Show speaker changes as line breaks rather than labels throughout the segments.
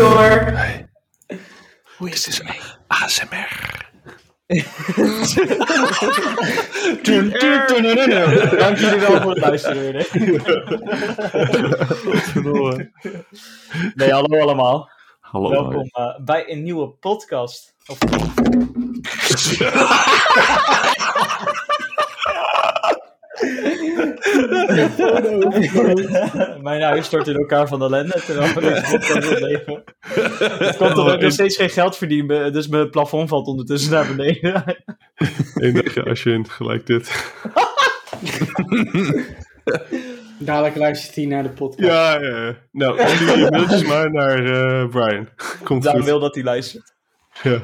hoor.
Hoe is het mee? ASMR.
Dank jullie wel voor het luisteren. Nee, hallo allemaal.
Hallo.
Welkom eh, bij een nieuwe podcast. Of, Mijn huis stort in elkaar van de ellende terwijl we deze podcast opnemen. Het komt omdat ik nog steeds geen geld verdien, eh, dus mijn plafond valt ondertussen naar beneden.
Enige als je gelijk dit.
Dadelijk luistert hij naar de podcast.
Ja, ja. Nou, stuur je mailtjes maar naar eh, Brian. Komt goed.
wil dat hij luistert.
Ja.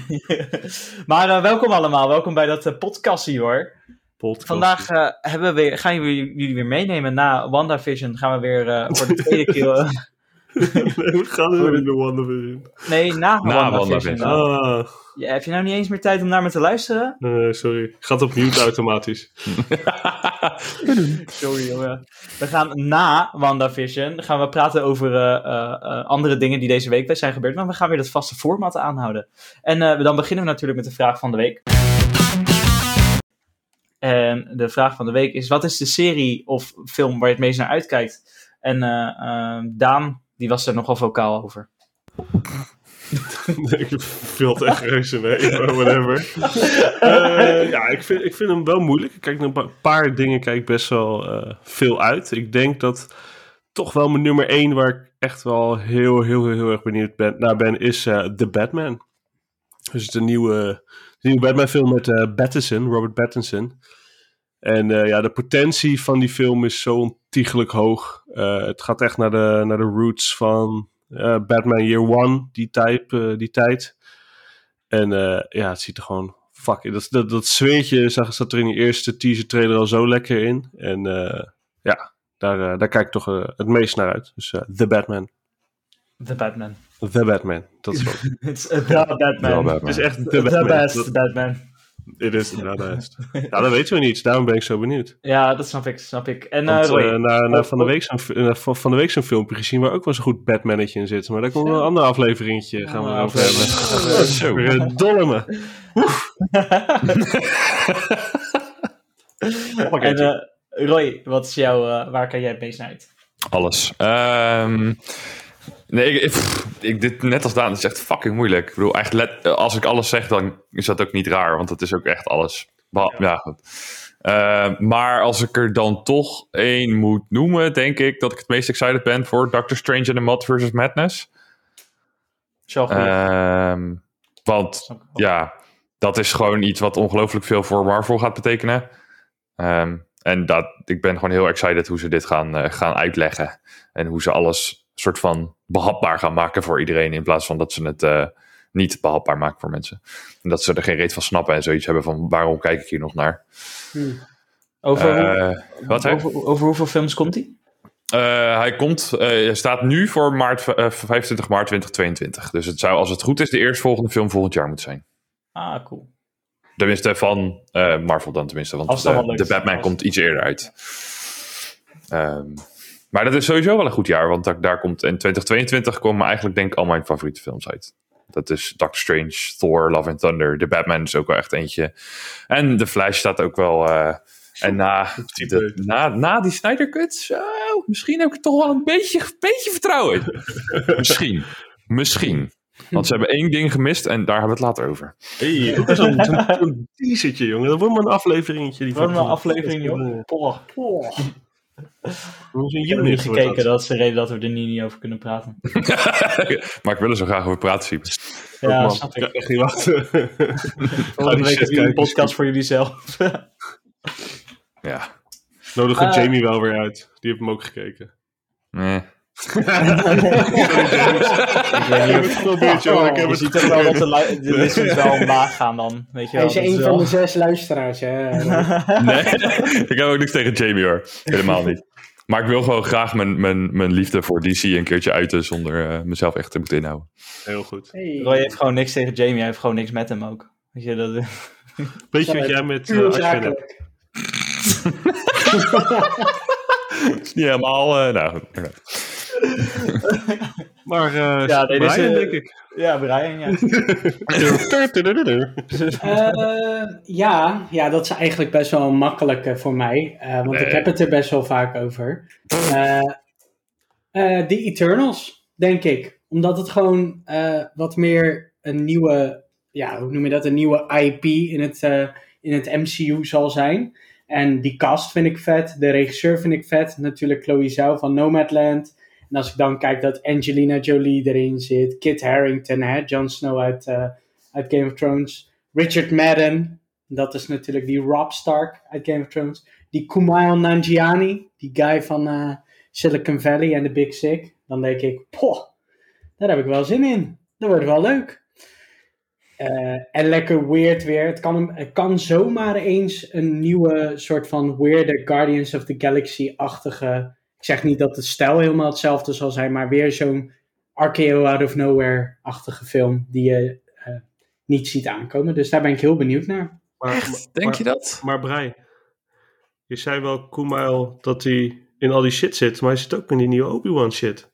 maar eh, welkom allemaal, welkom bij dat uh, podcastie hoor.
Podcast.
Vandaag eh, hebben we weer, gaan jullie, jullie weer meenemen na WandaVision. Gaan we weer eh, voor de tweede keer. eh,
Hoe gaat het met de WandaVision?
nee, na,
Na
WandaVision.
WandaVision.
Ah,
Ja, heb je nou niet eens meer tijd om naar me te luisteren?
nee, sorry. Gaat op mute automatisch.
Sorry jongen. We gaan na WandaVision gaan we praten over eh, eh, eh, andere dingen die deze week zijn gebeurd. Maar we gaan weer dat vaste format aanhouden. En eh, dan beginnen we natuurlijk met de vraag van de week. En de vraag van de week is: wat is de serie of film waar je het meest naar uitkijkt? En eh, eh, Daan, die was er nogal vocaal over.
ik viel echt reuze mee, whatever. Eh, ja, ik vind, ik vind hem wel moeilijk. Ik kijk naar een paar dingen kijk best wel eh, veel uit. Ik denk dat toch wel mijn nummer één, waar ik echt wel heel, heel, heel, erg benieuwd ben, naar ben, is eh The Batman. De nieuwe, de nieuwe Batman film met Pattinson, Robert Pattinson. En eh, ja, de potentie van die film is zo ontiegelijk hoog. Eh, het gaat echt naar de, naar de roots van Batman Year One, die, type, die tijd. En ja, het ziet er gewoon fuck. Dat, dat, dat zweertje zag, zat er in die eerste teaser trailer al zo lekker in. En ja, daar, daar kijk ik toch het meest naar uit. Dus The Batman.
The Batman.
The Batman. Dat is wat.
It's a the Batman.
Het is echt The
The
Batman.
best
Dat-
Batman.
Het is the best. Ja, dat weten we niet. Daarom ben ik zo benieuwd.
Ja, dat snap ik, snap ik. En eh
Want,
Roy,
eh, na, na van, de week zo'n, eh, van de week zo'n filmpje gezien waar ook wel zo'n goed Batmannetje in zit. Maar daar komt wel een ander afleveringetje gaan we erover hebben.
Zo.
Dolmen.
En eh, Roy, wat is jouw, eh, waar kan jij het meest naar uit?
Alles. Ehm, nee, ik, pff, ik, dit, net als Daan, het is echt fucking moeilijk. Ik bedoel, echt let, als ik alles zeg, dan is dat ook niet raar, want het is ook echt alles. Ja. goed. Ehm, maar als ik er dan toch één moet noemen, denk ik dat ik het meest excited ben voor Doctor Strange and the Madness.
Is wel goed.
Ehm, want ja, dat is gewoon iets wat ongelooflijk veel voor Marvel gaat betekenen. Ehm, en dat, ik ben gewoon heel excited hoe ze dit gaan, eh, gaan uitleggen. En hoe ze alles soort van behapbaar gaan maken voor iedereen. In plaats van dat ze het eh, niet behapbaar maken voor mensen. En dat ze er geen reet van snappen en zoiets hebben van waarom kijk ik hier nog naar.
over, hoe-
Eh, wat
over, over hoeveel films komt hij?
Eh, hij komt, hij staat nu voor maart, eh, 25 maart 2022. Dus het zou, als het goed is, de eerstvolgende film volgend jaar moeten zijn.
Ah, cool.
Tenminste, van Marvel dan tenminste. Want de, de Batman
Als-
komt iets eerder uit. Ehm, maar dat is sowieso wel een goed jaar. Want daar, daar komt in 2022 komen eigenlijk denk ik al mijn favoriete films uit. Dat is Doctor Strange, Thor, Love and Thunder. De Batman is ook wel echt eentje. En The Flash staat ook wel... eh, en na, de, na, na die Snyder Cut, zo, misschien heb ik toch wel een beetje, beetje vertrouwen in. misschien. Misschien. Want ze hebben één ding gemist en daar hebben we het later over.
Hey, dat is zo'n zo'n teasertje, jongen. Dat wordt maar een afleveringetje. Die
Wat
van-
een aflevering, poh.
Dat is een
Ik heb nog niet
unit, wordt
gekeken,
dat.
dat is de reden dat we er nu niet over kunnen praten.
maar ik wil er zo graag over praten, Siep.
Ja,
Man,
snap
ik echt niet wachten.
Volgende week hebben jullie een
kijken.
podcast voor jullie zelf.
Ja.
Nodig we
Eh.
Jamie wel weer uit. Die heeft hem ook gekeken.
Nee.
Ik weet niet of-.
Ik heb
Je
het
ziet ook wel dat de, de listens wel omlaag gaan dan. Weet je
Hij
wel,
is
dat is
een van de zes luisteraars, hè.
nee. ik heb ook niks tegen Jamie hoor. Helemaal niet. Maar ik wil gewoon graag mijn, mijn, mijn liefde voor DC een keertje uiten zonder eh, mezelf echt te moeten inhouden.
Heel goed.
Hey.
Roy heeft gewoon niks tegen Jamie, hij heeft gewoon niks met hem ook. Weet je, dat...
Weet je wat jij met uh, Ashwin hebt?
zakelijk.
is niet helemaal... eh, nou, goed.
Maar eh
Ja, nee,
Brian,
dus, eh,
denk ik.
Ja, Brian, ja.
Eh, ja, ja, dat is eigenlijk best wel makkelijk voor mij. eh, want ik heb het er best wel vaak over. Eh eh, The Eternals, denk ik. Omdat het gewoon eh, wat meer een nieuwe, ja, hoe noem je dat? Een nieuwe IP in het, eh, in het MCU zal zijn. En die cast vind ik vet. De regisseur vind ik vet. Natuurlijk Chloe Zhao van Nomadland. En als ik dan kijk dat Angelina Jolie erin zit. Kit Harington, hè, Jon Snow uit, eh, uit Game of Thrones. Richard Madden. Dat is natuurlijk die Rob Stark uit Game of Thrones. Die Kumail Nanjiani. Die guy van eh, Silicon Valley en The Big Sick. Dan denk ik, poh, daar heb ik wel zin in. Dat wordt wel leuk. Eh, en lekker weird weer. Het kan, het kan zomaar eens een nieuwe soort van weirde Guardians of the Galaxy-achtige... Ik zeg niet dat de stijl helemaal hetzelfde zal zijn, maar weer zo'n RKO Out of Nowhere-achtige film die je eh, niet ziet aankomen. Dus daar ben ik heel benieuwd naar.
Maar,
Denk
maar,
je dat?
Maar Brei, je zei wel Kumail dat hij in al die shit zit, maar hij zit ook in die nieuwe Obi-Wan shit.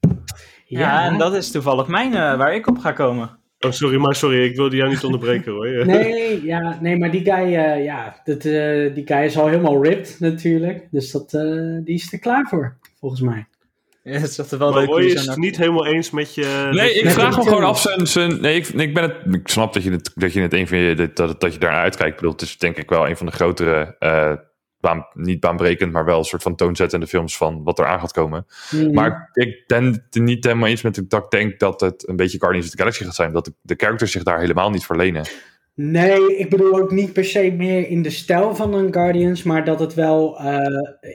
Ja, en dat is toevallig mijn, eh, waar ik op ga komen.
Oh, sorry, maar sorry, ik wilde jou niet onderbreken hoor.
Nee, ja, nee, maar die guy, eh, ja, dat, eh, die guy is al helemaal ripped natuurlijk. Dus dat, eh, die is er klaar voor, volgens mij.
Ja, het is toch wel
Maar
leuk
is het niet helemaal eens met je...
Nee, ik vraag me gewoon af zijn... zijn nee, ik, ik, ben het, ik snap dat je het, dat je het een van je... Dat, dat, dat je daar naar uitkijkt. Ik bedoel, het is denk ik wel een van de grotere... eh, baan, niet baanbrekend, maar wel een soort van toonzettende films van wat er aan gaat komen.
Mhm.
Maar ik ben het niet helemaal eens met dat ik denk dat het een beetje Guardians of the Galaxy gaat zijn. Dat de, de characters zich daar helemaal niet verlenen.
Nee, ik bedoel ook niet per se meer in de stijl van een Guardians, maar dat het wel eh,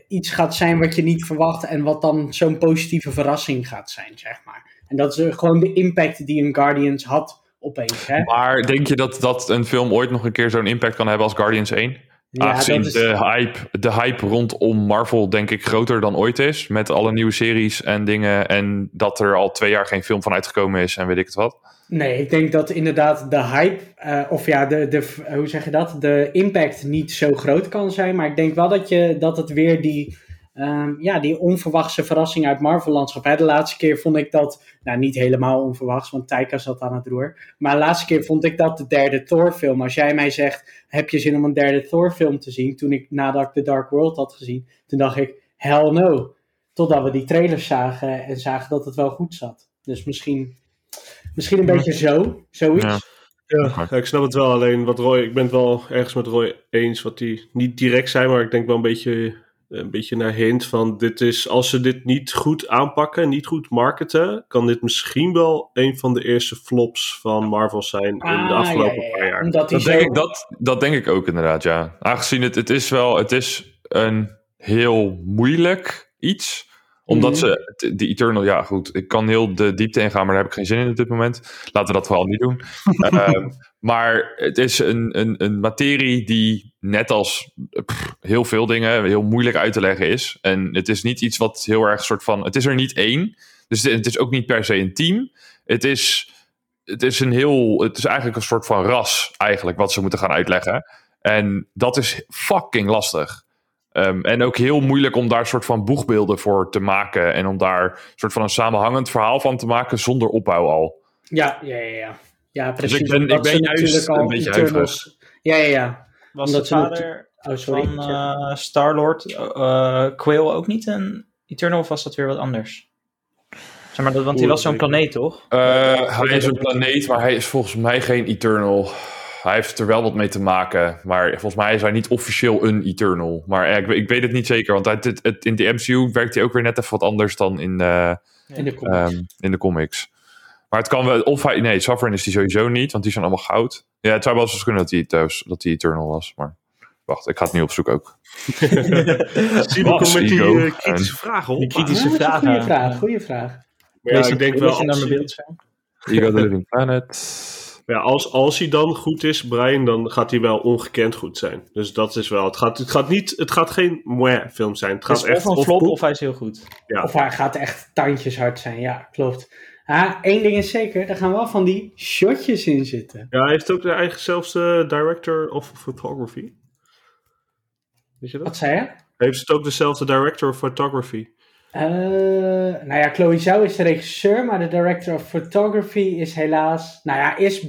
iets gaat zijn wat je niet verwacht en wat dan zo'n positieve verrassing gaat zijn, zeg maar. En dat is eh, gewoon de impact die een Guardians had opeens, hè?
Maar denk je dat, dat een film ooit nog een keer zo'n impact kan hebben als Guardians 1?
Ja,
Aangezien
is-
de, hype, de hype rondom Marvel denk ik groter dan ooit is. Met alle nieuwe series en dingen. En dat er al twee jaar geen film van uitgekomen is en weet ik het wat.
Nee, ik denk dat inderdaad de hype, eh, of ja, de, de, hoe zeg je dat? De impact niet zo groot kan zijn. Maar ik denk wel dat, je, dat het weer die, ehm, ja, die onverwachte verrassing uit Marvel-landschap. Hè? De laatste keer vond ik dat, nou niet helemaal onverwachts, want Taika zat aan het roer. Maar de laatste keer vond ik dat de derde Thor-film. Als jij mij zegt, heb je zin om een derde Thor-film te zien? Toen ik, nadat ik The Dark World had gezien, toen dacht ik, hell no. Totdat we die trailers zagen en zagen dat het wel goed zat. Dus misschien, misschien een beetje zo, zoiets.
Ja.
Ja, ja, ik snap het wel. Alleen wat Roy, ik ben het wel ergens met Roy eens. Wat die niet direct zijn, maar ik denk wel een beetje, een beetje naar hint van dit is, als ze dit niet goed aanpakken, niet goed marketen, kan dit misschien wel een van de eerste flops van Marvel zijn in de
Ah,
afgelopen
ja, ja, ja.
paar jaar.
Dat
zo...
denk, ik, dat, dat denk ik ook inderdaad, ja. Aangezien het, het is wel, het is een heel moeilijk iets. Omdat
Mhm.
ze, de Eternal, ja goed, ik kan heel de diepte ingaan, maar daar heb ik geen zin in op dit moment. Laten we dat vooral niet doen. Ehm, maar het is een, een, een materie die net als pff, heel veel dingen heel moeilijk uit te leggen is. En het is niet iets wat heel erg soort van, het is er niet één. Dus het is ook niet per se een team. Het is het is een heel, het is eigenlijk een soort van ras, eigenlijk, wat ze moeten gaan uitleggen. En dat is fucking lastig. Ehm, en ook heel moeilijk om daar soort van boegbeelden voor te maken. En om daar een soort van een samenhangend verhaal van te maken zonder opbouw al.
Ja, ja, ja, ja. Ja, precies.
ik ben- ik juist
natuurlijk al
een beetje
Eternals... Ja, ja, ja.
Was
Omdat
de
ze natu-
vader
Oh, sorry.
van eh, Star-Lord eh, Quail ook niet een Eternal of was dat weer wat anders? Zeg maar, dat, want die
Oeh,
was zo'n planeet, toch?
Eh, hij is een planeet, maar hij is volgens mij geen Eternal. Hij heeft er wel wat mee te maken. Maar volgens mij is hij niet officieel een Eternal. Maar eh, ik, ik weet het niet zeker. Want het, het, het- in de MCU werkt hij ook weer net even wat anders dan in, eh,
in de comics.
Ehm, in de comics. Maar het kan wel, of hij, nee, Sovereign is die sowieso niet, want die zijn allemaal goud. Ja, het zou wel eens kunnen dat hij, thuis, dat hij Eternal was, maar wacht, ik ga het nu opzoeken ook.
Zie met die eh, kritische vragen op.
Die kritische
Ah, dat
vragen.
Goeie vraag, goeie vraag.
Maar ja,
Lees
ik denk wel,
trailertje naar
als,
mijn
hij-
beeldscherm.
Ego the Living Planet.
Ja, als, als hij dan goed is, Brian, dan gaat hij wel ongekend goed zijn. Dus dat is wel, het gaat, het gaat, niet, het gaat geen meh film zijn. Het gaat echt
of een flop of hij is heel goed.
Ja.
Of hij gaat echt tandjes hard zijn, ja, klopt. Ah, één ding is zeker, er gaan wel van die shotjes in zitten.
Ja, hij heeft ook de eigen zelfde director of photography. Weet je dat?
Wat zei je?
Heeft het ook dezelfde director of photography?
Eh, nou ja, Chloe Zhao is de regisseur, maar de director of photography is helaas... Nou ja, is,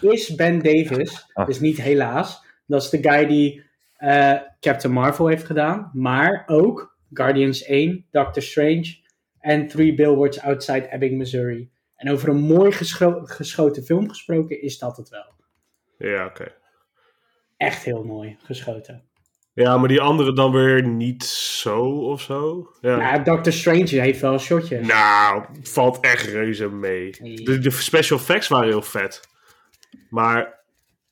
is Ben Davis.
Ah.
Dus niet helaas. Dat is de guy die eh, Captain Marvel heeft gedaan. Maar ook Guardians 1, Doctor Strange en Three Billboards Outside Ebbing, Missouri. En over een mooi gescho- geschoten film gesproken is dat het wel.
Ja, oké.
Echt heel mooi geschoten.
Ja, maar die andere dan weer niet zo of zo. Ja.
Nou, Doctor Strange heeft wel shotjes.
Nou, valt echt reuze mee. De, de special effects waren heel vet. Maar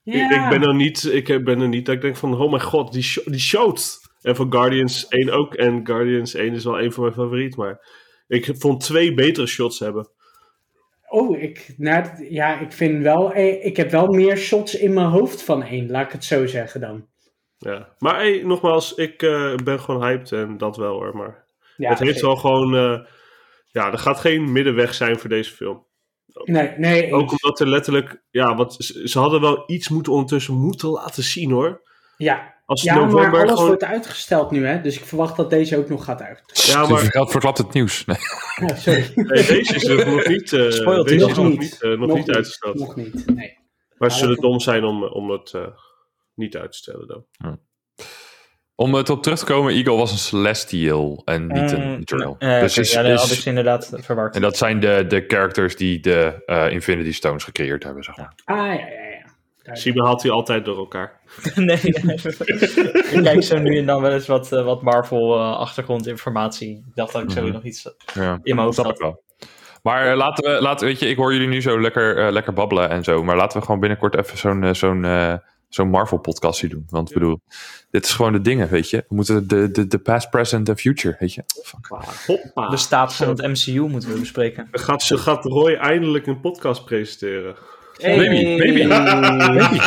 Ja.
ik, ik ben er niet, ik ben er niet dat ik denk van, oh mijn god, die, die shot. En van Guardians 1 ook. En Guardians 1 is wel een van mijn favorieten. Maar ik vond twee betere shots hebben.
Oh, ik, nou, ja, ik vind wel, eh, ik heb wel meer shots in mijn hoofd van één, laat ik het zo zeggen dan.
Ja. Maar hey, nogmaals, ik eh, ben gewoon hyped en dat wel hoor. Maar
Ja,
het heeft wel gewoon, eh, ja, er gaat geen middenweg zijn voor deze film.
Nee, nee,
Ook
eens.
omdat er letterlijk, ja, wat, ze, ze hadden wel iets moeten ondertussen moeten laten zien hoor.
ja.
Als
ja,
november
maar alles
gewoon...
wordt uitgesteld nu, hè, dus ik verwacht dat deze ook nog gaat uit.
Ja, maar
verklapt, verklapt het nieuws. Nee.
Ja, sorry,
nee, deze is er nog niet, eh,
Spoilt
deze
nog
is nog
niet.
niet, eh, nog
Nog
niet
niet.
uitgesteld.
nog niet, nee.
Maar ze zullen
dat-
dom zijn om, om het eh, niet uit te stellen dan.
Om het op terug te komen, Eagle was een Celestial en niet een
Mm,
Eternal.
eh,
dus is,
ja, dat
is-
had ik ze inderdaad verward.
en dat zijn de, de characters die de eh, Infinity Stones gecreëerd hebben, zeg maar.
Ah, ja, ja, ja.
Simon haalt hij altijd door elkaar.
nee, ik kijk zo nu en dan wel eens wat, eh, wat Marvel eh, achtergrondinformatie. Ik dacht dat ik zo
Mhm.
nog iets
Ja,
in mijn hoofd
snap ik
had.
wel. Maar laten we, laten, weet je, ik hoor jullie nu zo lekker, eh, lekker babbelen en zo. Maar laten we gewoon binnenkort even zo'n eh, zo'n zo'n Marvel-podcastje doen. Want ik bedoel, dit is gewoon de dingen, weet je. We moeten de, de, de past, present en future, weet je. Fuck.
Hoppa.
De staat van het MCU moeten we bespreken.
Gaat, ze gaat Roy eindelijk een podcast presenteren.
Maybe, maybe.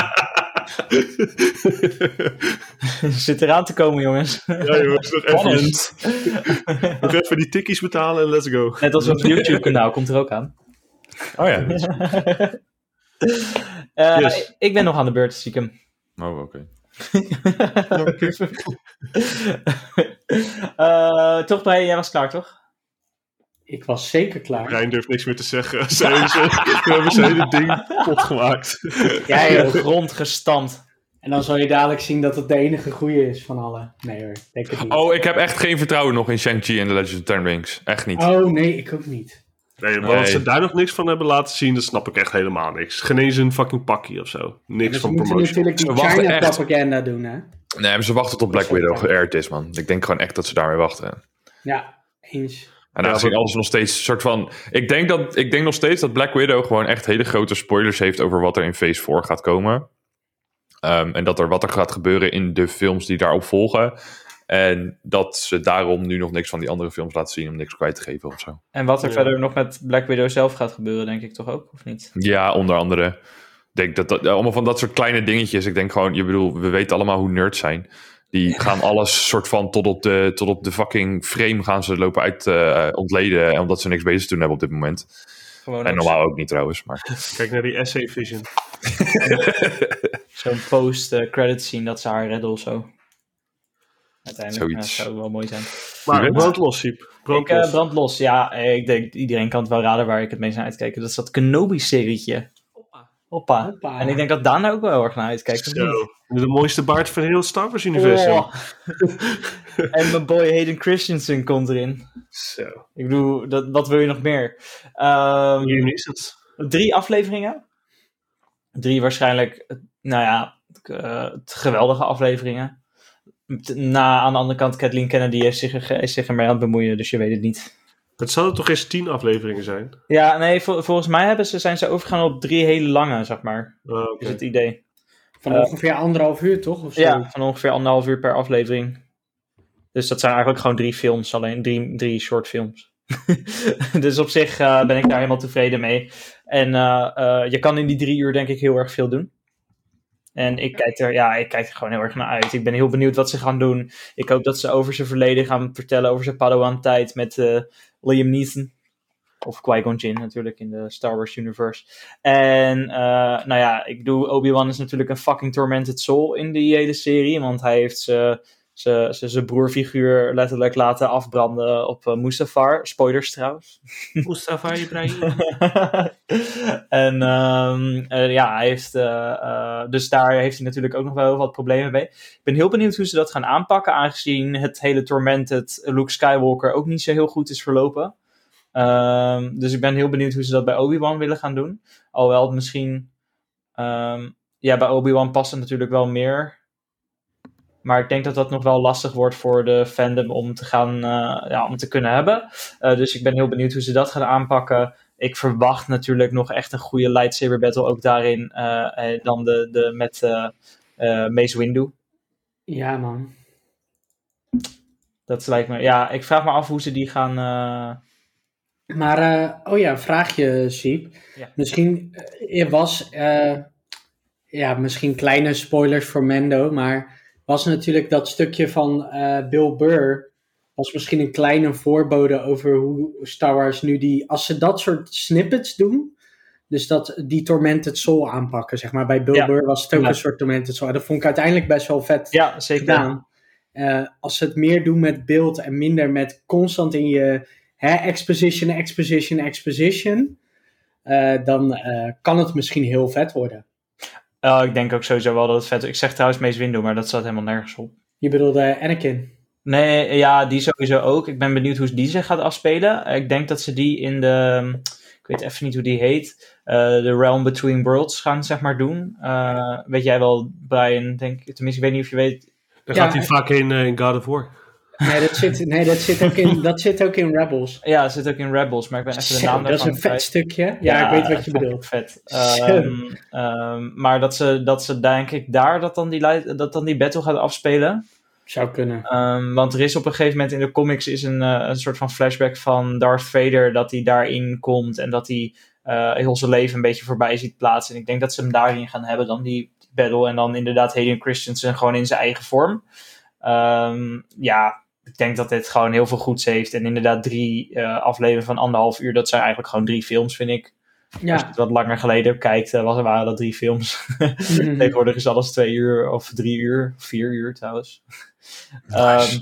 Zit eraan te komen, jongens.
Ja jongens, nog even, nog even die tikkies betalen en let's go.
Net als ons YouTube-kanaal komt er ook aan.
Oh ja.
Eh,
Yes.
Ik ben nog aan de beurt, stiekem.
Oh, oké.
Eh, toch, Brian, jij was klaar, toch?
Ik was zeker klaar.
Rijn durft niks meer te zeggen. Zijn ze, we hebben zijn hele ding kapot gemaakt.
Jij
Heel
ook.
grond gestampt.
En dan zal je dadelijk zien dat het de enige goede is van alle. Nee hoor, denk het niet.
Oh, ik heb echt geen vertrouwen nog in Shang-Chi en The Legend of Ten Rings. Echt niet.
Oh, nee, ik ook niet.
Nee, maar
Nee.
als ze daar nog niks van hebben laten zien, dan snap ik echt helemaal niks. Geen eens een fucking pakje of zo. Niks
Dus
van
moeten
promotion.
natuurlijk die
Ze wachten echt.
Doen, hè?
Nee, maar ze wachten tot Black Widow geëerd is, man. Ik denk gewoon echt dat ze daarmee wachten.
Ja, eens.
En aangezien
maar-
alles nog steeds soort van. Ik denk, dat, ik denk nog steeds dat Black Widow gewoon echt hele grote spoilers heeft over wat er in Phase 4 gaat komen. Ehm, en dat er wat er gaat gebeuren in de films die daarop volgen. En dat ze daarom nu nog niks van die andere films laten zien om niks kwijt te geven of zo.
En wat er
Ja.
verder nog met Black Widow zelf gaat gebeuren, denk ik toch ook, of niet?
Ja, onder andere. Ik denk dat dat allemaal van dat soort kleine dingetjes. Ik denk gewoon, je bedoel, we weten allemaal hoe nerds zijn. Die gaan alles soort van tot op de, tot op de fucking frame gaan ze lopen uit eh, ontleden. Omdat ze niks bezig te doen hebben op dit moment.
Gewoon
En normaal ook niet trouwens. Maar
Kijk naar die essay vision.
zo'n post-credit scene dat ze haar redden of zo. Uiteindelijk, dat zou wel mooi zijn.
Maar
weet.
brand los, Siep. Brand
Ik eh,
los.
brand los, ja. eh, Ik denk, iedereen kan het wel raden waar ik het mee zou uitkijken. Dat is dat Kenobi-serietje. Hoppa.
Hoppa.
En ik denk dat Daan daar ook wel heel erg naar uitkijkt.
Zo. De mooiste baard van heel het Star Wars universum.
Oh. en mijn boy Hayden Christensen komt erin.
Zo.
Ik bedoel, dat, wat wil je nog meer? Ehm,
Hier is het.
drie afleveringen. Drie waarschijnlijk, nou ja, eh, geweldige afleveringen. Na, aan de andere kant, Kathleen Kennedy heeft zich, er- is zich ermee aan het bemoeien, dus je weet het niet.
Het zouden toch eens tien afleveringen zijn?
Ja, nee, vol- volgens mij hebben ze, zijn ze overgegaan op drie hele lange, zeg maar.
Oh, oké.
Is het idee.
Van
Eh,
ongeveer anderhalf uur, toch? Of zo?
Ja, van ongeveer anderhalf uur per aflevering. Dus dat zijn eigenlijk gewoon drie films, alleen drie, drie short films. dus op zich eh, ben ik daar helemaal tevreden mee. En eh, eh, je kan in die drie uur denk ik heel erg veel doen. En ik kijk, er, ja, ik kijk er gewoon heel erg naar uit. Ik ben heel benieuwd wat ze gaan doen. Ik hoop dat ze over zijn verleden gaan vertellen, over zijn Padawan-tijd met eh, Liam Neeson. Of Qui-Gon Jinn natuurlijk in de Star Wars universe. En eh, nou ja, ik bedoel, Obi-Wan is natuurlijk een fucking tormented soul in die hele serie. Want hij heeft ze ze, ze zijn broerfiguur letterlijk laten afbranden op uh, Mustafar. Spoilers trouwens.
Mustafa Ibrahim.
en um, uh, ja, hij heeft, uh, dus daar heeft hij natuurlijk ook nog wel heel wat problemen mee. Ik ben heel benieuwd hoe ze dat gaan aanpakken, aangezien het hele Tormented Luke Skywalker ook niet zo heel goed is verlopen. Um, dus ik ben heel benieuwd hoe ze dat bij Obi-Wan willen gaan doen. Alhoewel het misschien... Um, ja, bij Obi-Wan past het natuurlijk wel meer maar ik denk dat dat nog wel lastig wordt voor de fandom om te, gaan, uh, ja, om te kunnen hebben. Uh, dus ik ben heel benieuwd hoe ze dat gaan aanpakken. Ik verwacht natuurlijk nog echt een goede lightsaber battle ook daarin. Uh, dan de, de met Mace Windu.
Ja, man.
Dat lijkt me. Ja, ik vraag me af hoe ze die gaan.
Maar, oh ja, vraagje, Siep.
Ja.
Misschien er was. ja, misschien kleine spoilers voor Mendo, maar was natuurlijk dat stukje van uh, Bill Burr. Was misschien een kleine voorbode over hoe Star Wars nu die. Als ze dat soort snippets doen. Dus dat die Tormented Soul aanpakken, zeg maar. Bij Bill
Ja.
Burr was het ook
Ja.
een soort Tormented Soul. Dat vond ik uiteindelijk best wel vet
Ja, zeker.
gedaan. Eh, als ze het meer doen met beeld en minder met constant in je hè, exposition, exposition, exposition. eh, dan eh, kan het misschien heel vet worden.
Oh, ik denk ook sowieso wel dat het vet is. Ik zeg trouwens Mace Windu, maar dat staat helemaal nergens op.
Je bedoelde Anakin.
Nee, ja, die sowieso ook. Ik ben benieuwd hoe die zich gaat afspelen. Ik denk dat ze die in de. Ik weet even niet hoe die heet. eh, De Realm Between Worlds gaan, zeg maar, doen. Eh, weet jij wel, Brian? Denk, tenminste, ik weet niet of je weet.
Daar
Ja,
gaat hij
eh,
vaak in, eh, in God of War.
Nee, dat zit, nee, dat zit, ook, in, dat zit ook in Rebels.
Ja, het zit ook in Rebels, maar ik ben even de naam
dat is
daarvan
een vet stukje. Ja, ik weet wat je bedoelt.
Vet. Ehm, maar dat ze, dat ze denk ik daar dat dan die, dat dan die battle gaat afspelen.
Zou kunnen.
Ehm, want er is op een gegeven moment in de comics is een, eh, een soort van flashback van Darth Vader dat hij daarin komt en dat hij eh, heel zijn leven een beetje voorbij ziet plaatsen. En ik denk dat ze hem daarin gaan hebben dan die, die battle en dan inderdaad Hayden Christensen gewoon in zijn eigen vorm. Ja, ik denk dat dit gewoon heel veel goeds heeft. En inderdaad drie eh, afleveringen van anderhalf uur, dat zijn eigenlijk gewoon drie films, vind ik. Als je
Ja.
het wat langer geleden kijkt, eh, was, waren dat drie films.
Mhm.
Tegenwoordig is alles twee uur of drie uur, vier uur trouwens. Ehm,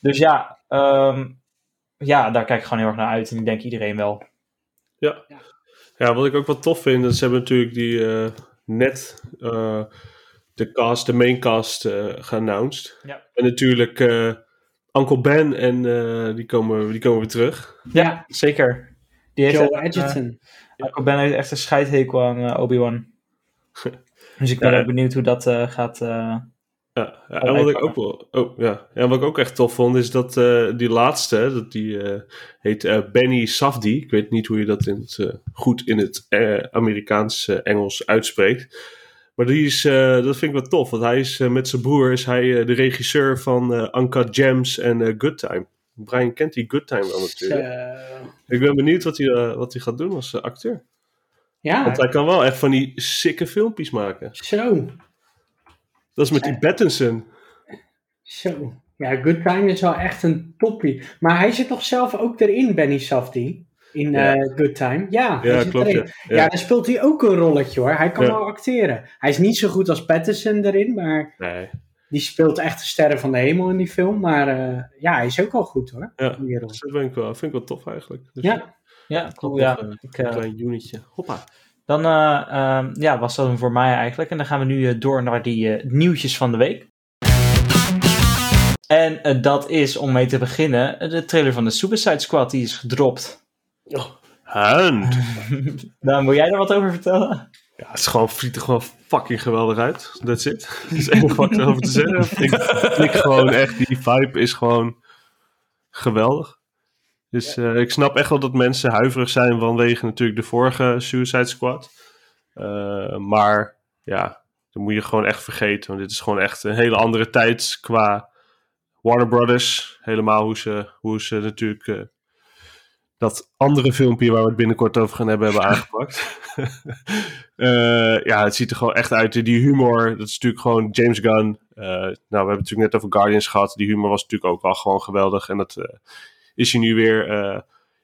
dus ja, ehm, ja, daar kijk ik gewoon heel erg naar uit. En ik denk iedereen wel.
Ja. ja, wat ik ook wel tof vind, ze hebben natuurlijk die eh, net eh, de cast, de main cast eh geannounced.
Ja.
En natuurlijk eh, Uncle Ben en eh, die, komen, die komen weer terug.
Ja, zeker. Die heeft
Joe
echt,
Edgerton.
eh, Uncle Ben heeft echt een scheidhekel aan eh, Obi-Wan. Dus ik ben
Ja.
ook benieuwd hoe dat eh, gaat. eh,
Ja, ja, en wat ik ook wel, oh, ja. ja, wat ik ook echt tof vond, is dat eh, die laatste, dat die eh, heet eh, Benny Safdie. Ik weet niet hoe je dat in het, eh, goed in het eh, Amerikaans eh, Engels uitspreekt. Maar die is, eh, dat vind ik wel tof, want hij is eh, met zijn broer is hij eh, de regisseur van Uncut Gems en Good Time. Brian kent die Good Time wel natuurlijk. Ik ben benieuwd wat hij, wat hij gaat doen als acteur.
ja,
Want hij kan wel echt van die sikke filmpjes maken.
zo.
Dat is met die Pattinson.
Zo. Ja, Good Time is wel echt een toppie. Maar hij zit toch zelf ook erin, Benny Safdie? In
Ja.
eh, Good Time. Ja,
Ja, klopt. Ja.
Ja.
Ja.
dan speelt hij ook een rolletje hoor. Hij kan
Ja.
wel acteren. Hij is niet zo goed als Pattinson erin, maar
Nee.
die speelt echt de sterren van de hemel in die film. Maar eh, ja, hij is ook wel goed hoor.
Ja.
in die rol.
Dat ben ik wel, vind ik wel tof eigenlijk. Dus
Ja.
ja, cool. Ja. Ik,
Een
eh,
klein unitje. Hoppa.
dan eh, ehm, ja, was dat hem voor mij eigenlijk. En dan gaan we nu door naar die nieuwtjes van de week. En dat is, om mee te beginnen, de trailer van de Suicide Squad. Die is gedropt.
Hand.
Dan wil jij er wat over vertellen?
Ja, het is gewoon, ziet er gewoon fucking geweldig uit. That's it. Dat is het enige wat ik erover te zeggen. Ik, ik gewoon echt, die vibe is gewoon geweldig. Dus eh, ik snap echt wel dat mensen huiverig zijn vanwege natuurlijk de vorige Suicide Squad. Eh, maar ja, dat moet je gewoon echt vergeten. Want dit is gewoon echt een hele andere tijd qua Warner Brothers. Helemaal hoe ze, hoe ze natuurlijk eh, dat andere filmpje waar we het binnenkort over gaan hebben, hebben aangepakt. Eh, ja, het ziet er gewoon echt uit. Die humor, dat is natuurlijk gewoon James Gunn. Eh, nou, we hebben het natuurlijk net over Guardians gehad. Die humor was natuurlijk ook wel gewoon geweldig. En dat eh, is hij nu weer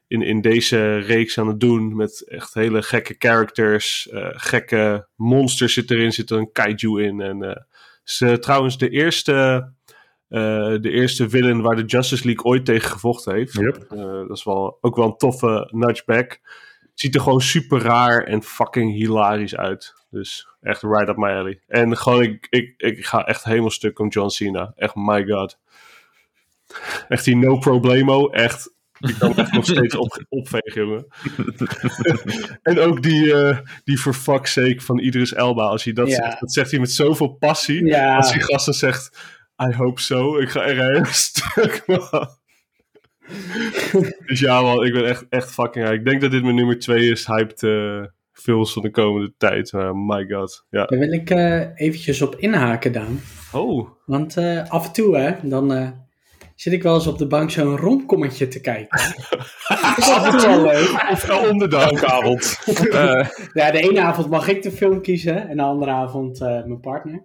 in, in deze reeks aan het doen. Met echt hele gekke characters. gekke monsters zit erin. Zit er een kaiju in. En is eh, trouwens de eerste de eerste villain waar de Justice League ooit tegen gevochten heeft.
Yep.
Eh, dat is wel, ook wel een toffe nudge back. Ziet er gewoon super raar en fucking hilarisch uit. Dus echt right up my alley. En gewoon, ik, ik, ik ga echt helemaal stuk om John Cena. Echt, my god. Echt die no problemo. Echt, ik kan echt nog steeds op, opvegen, jongen. en ook die, eh die for fuck's sake van Idris Elba. Als hij dat
Ja.
zegt, dat zegt hij met zoveel passie.
Ja.
Als die gasten zegt, I hope so. Ik ga er een stuk, man. dus ja, man, ik ben echt, echt fucking hyped. Ik denk dat dit mijn nummer twee is, hyped eh films van de komende tijd. Maar my god, ja.
Daar wil ik eh, eventjes op inhaken, Daan.
Oh,
Want af en toe, hè, dan zit ik wel eens op de bank zo'n romkommetje te kijken. dat is wel leuk.
of om de dag.
Elke avond. Eh,
Ja, de ene avond mag ik de film kiezen en de andere avond eh, mijn partner.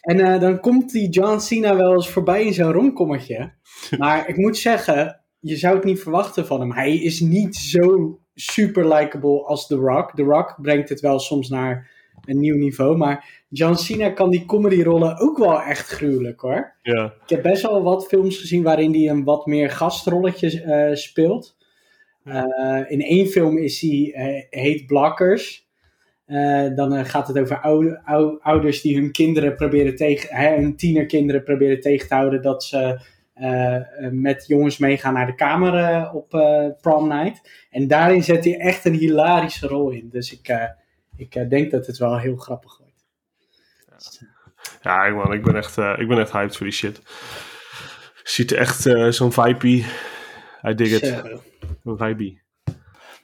En eh, dan komt die John Cena wel eens voorbij in zo'n romkommetje. Maar ik moet zeggen, je zou het niet verwachten van hem. Hij is niet zo super likable als The Rock. The Rock brengt het wel soms naar een nieuw niveau. Maar John Cena kan die comedyrollen ook wel echt gruwelijk hoor.
Ja,
Ik heb best wel wat films gezien waarin hij een wat meer gastrolletje eh, speelt. Eh, in één film is hij, eh, heet Blockers. Eh, dan gaat het over oude, ou- ouders die hun kinderen proberen tegen, hè, hun tienerkinderen proberen tegen te houden dat ze met jongens meegaan naar de kamer op prom night. En daarin zet hij echt een hilarische rol in. Dus ik, ik eh, denk dat het wel heel grappig wordt.
ja man, ik ben echt, eh, ik ben echt hyped voor die shit. Ziet er echt eh, zo'n vibe I dig it. Een vibe.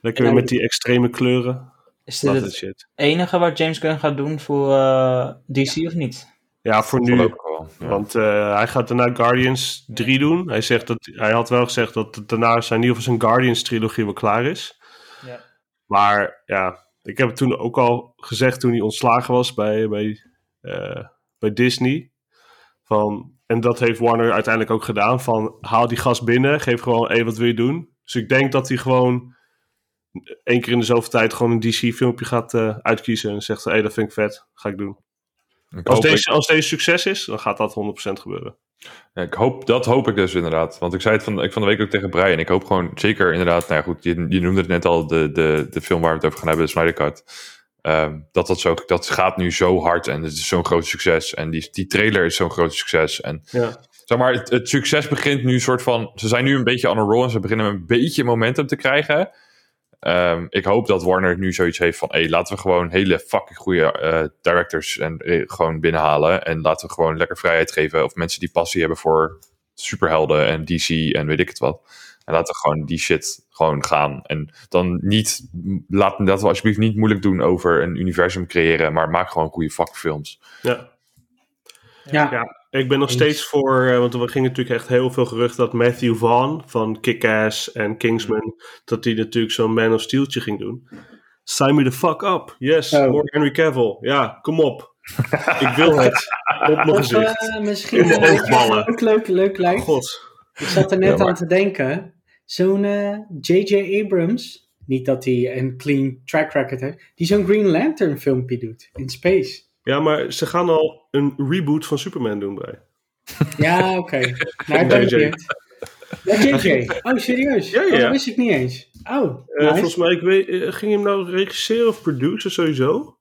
Lekker
hij-
met die extreme kleuren.
Is dit het
shit.
enige wat James Gunn gaat doen voor eh, DC of niet?
Ja, voor nu.
voorlopig wel. Ja.
Want eh, hij gaat daarna Guardians 3 doen. Hij, zegt dat, hij had wel gezegd dat daarna zijn, in ieder geval zijn Guardians trilogie wel klaar is.
Ja.
Maar ja, ik heb het toen ook al gezegd toen hij ontslagen was bij, bij, eh, bij Disney. Van, en dat heeft Warner uiteindelijk ook gedaan. Van haal die gast binnen, geef gewoon, hé, wat wil je doen? Dus ik denk dat hij gewoon één keer in de zoveel tijd gewoon een DC-filmpje gaat eh, uitkiezen. En zegt, hé, dat vind ik vet, ga ik doen.
Ik
Als deze, als deze succes is, dan gaat dat 100% gebeuren.
Ik, ik hoop, dat hoop ik dus inderdaad. Want ik zei het van, ik van de week ook tegen Brian. Ik hoop gewoon zeker inderdaad, nou ja, goed, je, je noemde het net al, de, de, de film waar we het over gaan hebben, de Snyder Cut. Ehm, dat, dat, zo, dat gaat nu zo hard en het is zo'n groot succes. En die, die trailer is zo'n groot succes. En
Ja.
zeg maar, het, het succes begint nu soort van. Ze zijn nu een beetje on a roll en ze beginnen een beetje momentum te krijgen. Ehm, ik hoop dat Warner nu zoiets heeft van: hé, laten we gewoon hele fucking goede eh, directors en, eh, gewoon binnenhalen. En laten we gewoon lekker vrijheid geven. Of mensen die passie hebben voor superhelden en DC en weet ik het wat. En laten we gewoon die shit gewoon gaan. En dan niet, laat, laten we alsjeblieft niet moeilijk doen over een universum creëren. Maar maak gewoon goede fucking films.
Ja.
Ja,
Ja, ik ben nog steeds voor, eh, want er ging natuurlijk echt heel veel gerucht dat Matthew Vaughn van Kick-Ass en Kingsman, dat hij natuurlijk zo'n Man of Steeltje ging doen. Sign me the fuck up. Yes,
Oh.
more Henry Cavill. Ja, kom op. ik wil het. Op mijn
Of
gezicht.
eh, misschien
In mijn
eh,
oogballen.
ook leuk, leuk lijkt.
God.
Ik zat er net
Ja,
aan te denken. Zo'n eh, J.J. Abrams, niet dat hij een clean track record heeft, die zo'n Green Lantern filmpje doet in space.
Ja, maar ze gaan al een reboot van Superman doen bij.
Ja, oké. Nou, ik ben
JJ.
benieuwd. Ja, J.J. Oh, serieus?
Ja, ja,
Oh, dat wist ik niet eens. Oh,
Eh,
nice.
Volgens mij, ik weet, eh, ging je hem nou regisseren of produceren sowieso?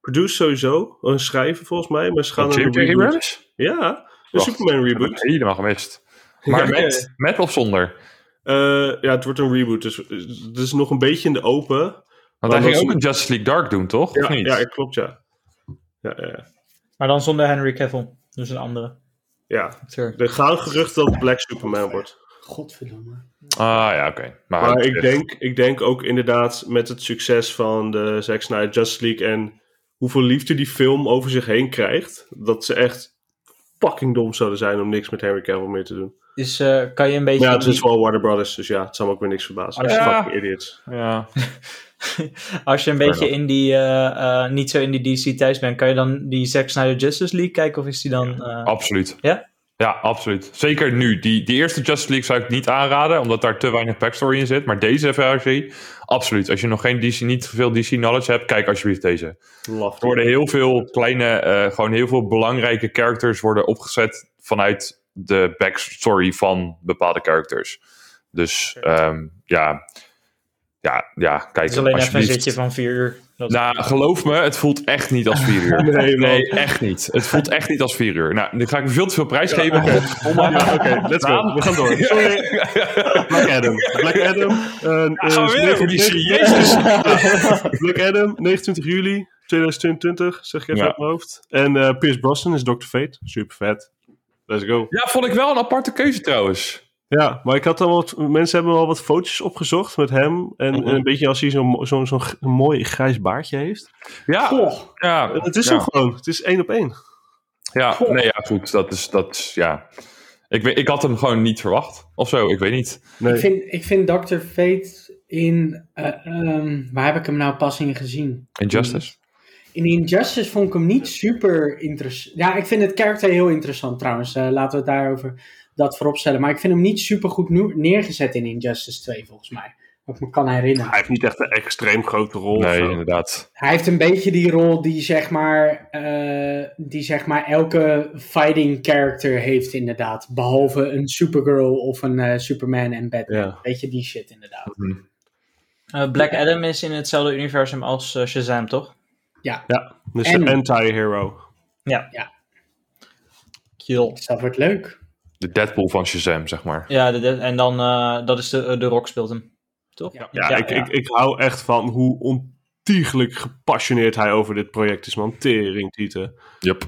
Produce sowieso, een schrijven volgens mij, maar ze gaan
J.J.
een reboot.
Abrams?
Ja, een
Wacht.
Superman
Dat heb
reboot.
ik helemaal gemist. Maar
Ja,
met, met of zonder?
Eh, ja, het wordt een reboot, dus het is nog een beetje in de open.
Want hij ging ook een Justice League Dark doen, toch? Of
Ja,
niet?
ja, klopt, ja. Ja, ja, ja.
Maar dan zonder Henry Cavill. Dus een andere.
ja.
acteur.
Er gaan geruchten dat het Black Superman wordt.
Godverdomme.
Ah ja, oké. Maar,
Maar ik denk, ik denk ook inderdaad met het succes van de Zack Snyder Justice League en hoeveel liefde die film over zich heen krijgt, dat ze echt fucking dom zouden zijn om niks met Henry Cavill meer te doen.
Dus eh, kan je een beetje...
Maar ja, het is wel Warner Brothers, dus ja, het zal me ook weer niks verbazen.
Als
je-
Fucking idiots.
Ja.
als je een
Fair
beetje in die... eh, eh, niet zo in die DC thuis bent, kan je dan die Zack Snyder Justice League kijken? Of is die dan... eh,
Absoluut.
Ja?
Ja, absoluut. Zeker nu. Die, die eerste Justice League zou ik niet aanraden, omdat daar te weinig backstory in zit. Maar deze versie, absoluut. Als je nog geen DC, niet veel DC knowledge hebt, kijk alsjeblieft deze.
Love
Er worden heel veel kleine, eh, gewoon heel veel belangrijke characters worden opgezet vanuit de backstory van bepaalde characters. Dus ehm, ja, ja, ja, kijk.
Het is alleen even een zitje van vier uur. Dat
Nou, geloof me, het voelt echt niet als vier uur.
Nee,
nee, echt niet. Het voelt echt niet als vier uur. Nou, nu ga ik me veel te veel prijs geven.
Ja, Oké, let's go. We gaan door. Sorry. Black Adam. Black Adam.
Gaan we weer over die
19
Jezus.
Black Adam, 29 juli 2022, zeg ik even
Ja.
uit mijn hoofd. En eh Pierce Brosnan is Dr. Fate. Super vet. Let's go.
Ja, vond ik wel een aparte keuze trouwens.
Ja, maar ik had al wat, mensen hebben al wat foto's opgezocht met hem. En,
Mhm.
en een beetje als hij zo'n zo'n zo'n mooi grijs baardje heeft.
Ja,
Goh,
ja.
Het is
ja.
zo gewoon. Het is één op één.
Ja, nee, ja, goed. Dat is, dat is, ja. Ik, weet, ik had hem gewoon niet verwacht. Of zo, ik weet niet.
Nee.
ik, vind, ik vind Dr. Fate in... eh, ehm, waar heb ik hem nou pas in gezien?
Injustice.
In Injustice vond ik hem niet super interessant. Ja, ik vind het karakter heel interessant trouwens. Eh, laten we het daarover dat voorop stellen. Maar ik vind hem niet super goed neergezet in Injustice 2 volgens mij. Wat ik me kan herinneren.
Hij heeft niet echt een extreem grote rol.
Nee,
zo.
inderdaad.
Hij heeft een beetje die rol die zeg maar, eh, die zeg maar elke fighting character heeft inderdaad. Behalve een Supergirl of een eh, Superman en Batman.
Ja.
Weet je, die shit inderdaad.
Eh, Black Adam is in hetzelfde universum als Shazam, toch?
Ja, dus
En-
een anti-hero.
Ja.
Ja.
Kill.
Dus dat wordt leuk.
De Deadpool van Shazam, zeg maar.
Ja, de, de- en dan, eh, dat is de, de Rock speelt hem. Toch?
Ja.
Ja, ik, Ik, ik hou echt van hoe ontiegelijk gepassioneerd hij over dit project is, man. Tering, Tieten.
Yep.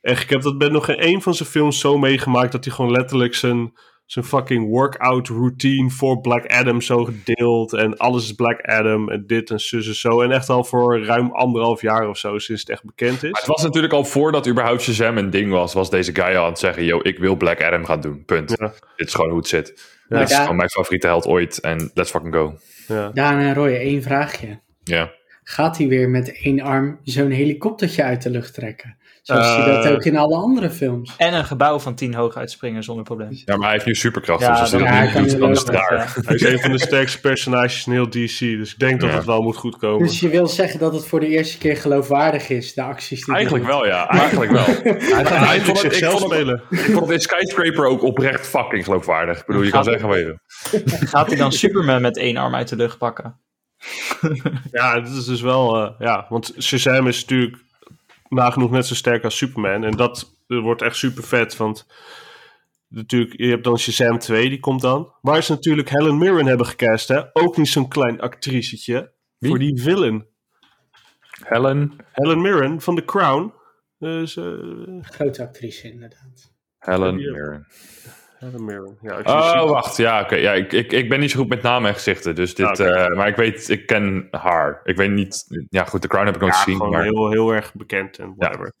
Echt, ik heb dat bij nog geen één van zijn films zo meegemaakt dat hij gewoon letterlijk zijn, zijn fucking workout routine voor Black Adam zo gedeeld. En alles is Black Adam en dit en zus en zo. En echt al voor ruim anderhalf jaar of zo sinds het echt bekend
Maar
is.
het was natuurlijk al voordat überhaupt Shazam een ding was, was deze guy al aan het zeggen, yo, ik wil Black Adam gaan doen. Punt.
Ja.
Dit is gewoon hoe het zit.
Maar
Dit is gewoon mijn favoriete held ooit. En let's fucking go.
Ja.
Daan en Roy, één vraagje.
Ja.
Gaat hij weer met één arm zo'n helikoptertje uit de lucht trekken? Zoals hij dat
Eh.
ook in alle andere films.
En een gebouw van 10 hoog uitspringen zonder probleem.
ja, maar hij heeft nu superkrachten,
Ja,
dus als hij
dan-
dat
ja, hij kan
doet, dan is het
lopen,
raar.
Ja.
Hij is een van de sterkste personages in heel DC. Dus ik denk dat het wel moet goedkomen.
Dus je wil zeggen dat het voor de eerste keer geloofwaardig is, de acties die hij
Eigenlijk wel, ja. Eigenlijk wel.
Hij gaat
het-
zichzelf spelen.
Ik vond het in Skyscraper ook oprecht fucking geloofwaardig. Ik bedoel, je kan zeggen wat je wil.
Gaat hij dan Superman met één arm uit de lucht pakken?
Ja, dat is dus wel... eh, ja, want Shazam is natuurlijk nagenoeg net zo sterk als Superman. En dat wordt echt super vet, want... Natuurlijk, je hebt dan Shazam 2, die komt dan. Waar ze natuurlijk Helen Mirren hebben gecast, hè? Ook niet zo'n klein actricetje.
Wie?
Voor die villain.
Helen.
Helen Mirren van The Crown. Dus,
Grote actrice, inderdaad.
Helen
Ja.
Mirren.
Ja,
Oh, wacht. Ja, oké. Ja, ik, ik, ik ben niet zo goed met namen en gezichten. Dus dit,
Ah,
eh, maar ik weet, ik ken haar. Ik weet niet. Ja, goed, The Crown heb ik nooit
ja,
gezien. Maar,
heel, heel erg bekend en whatever.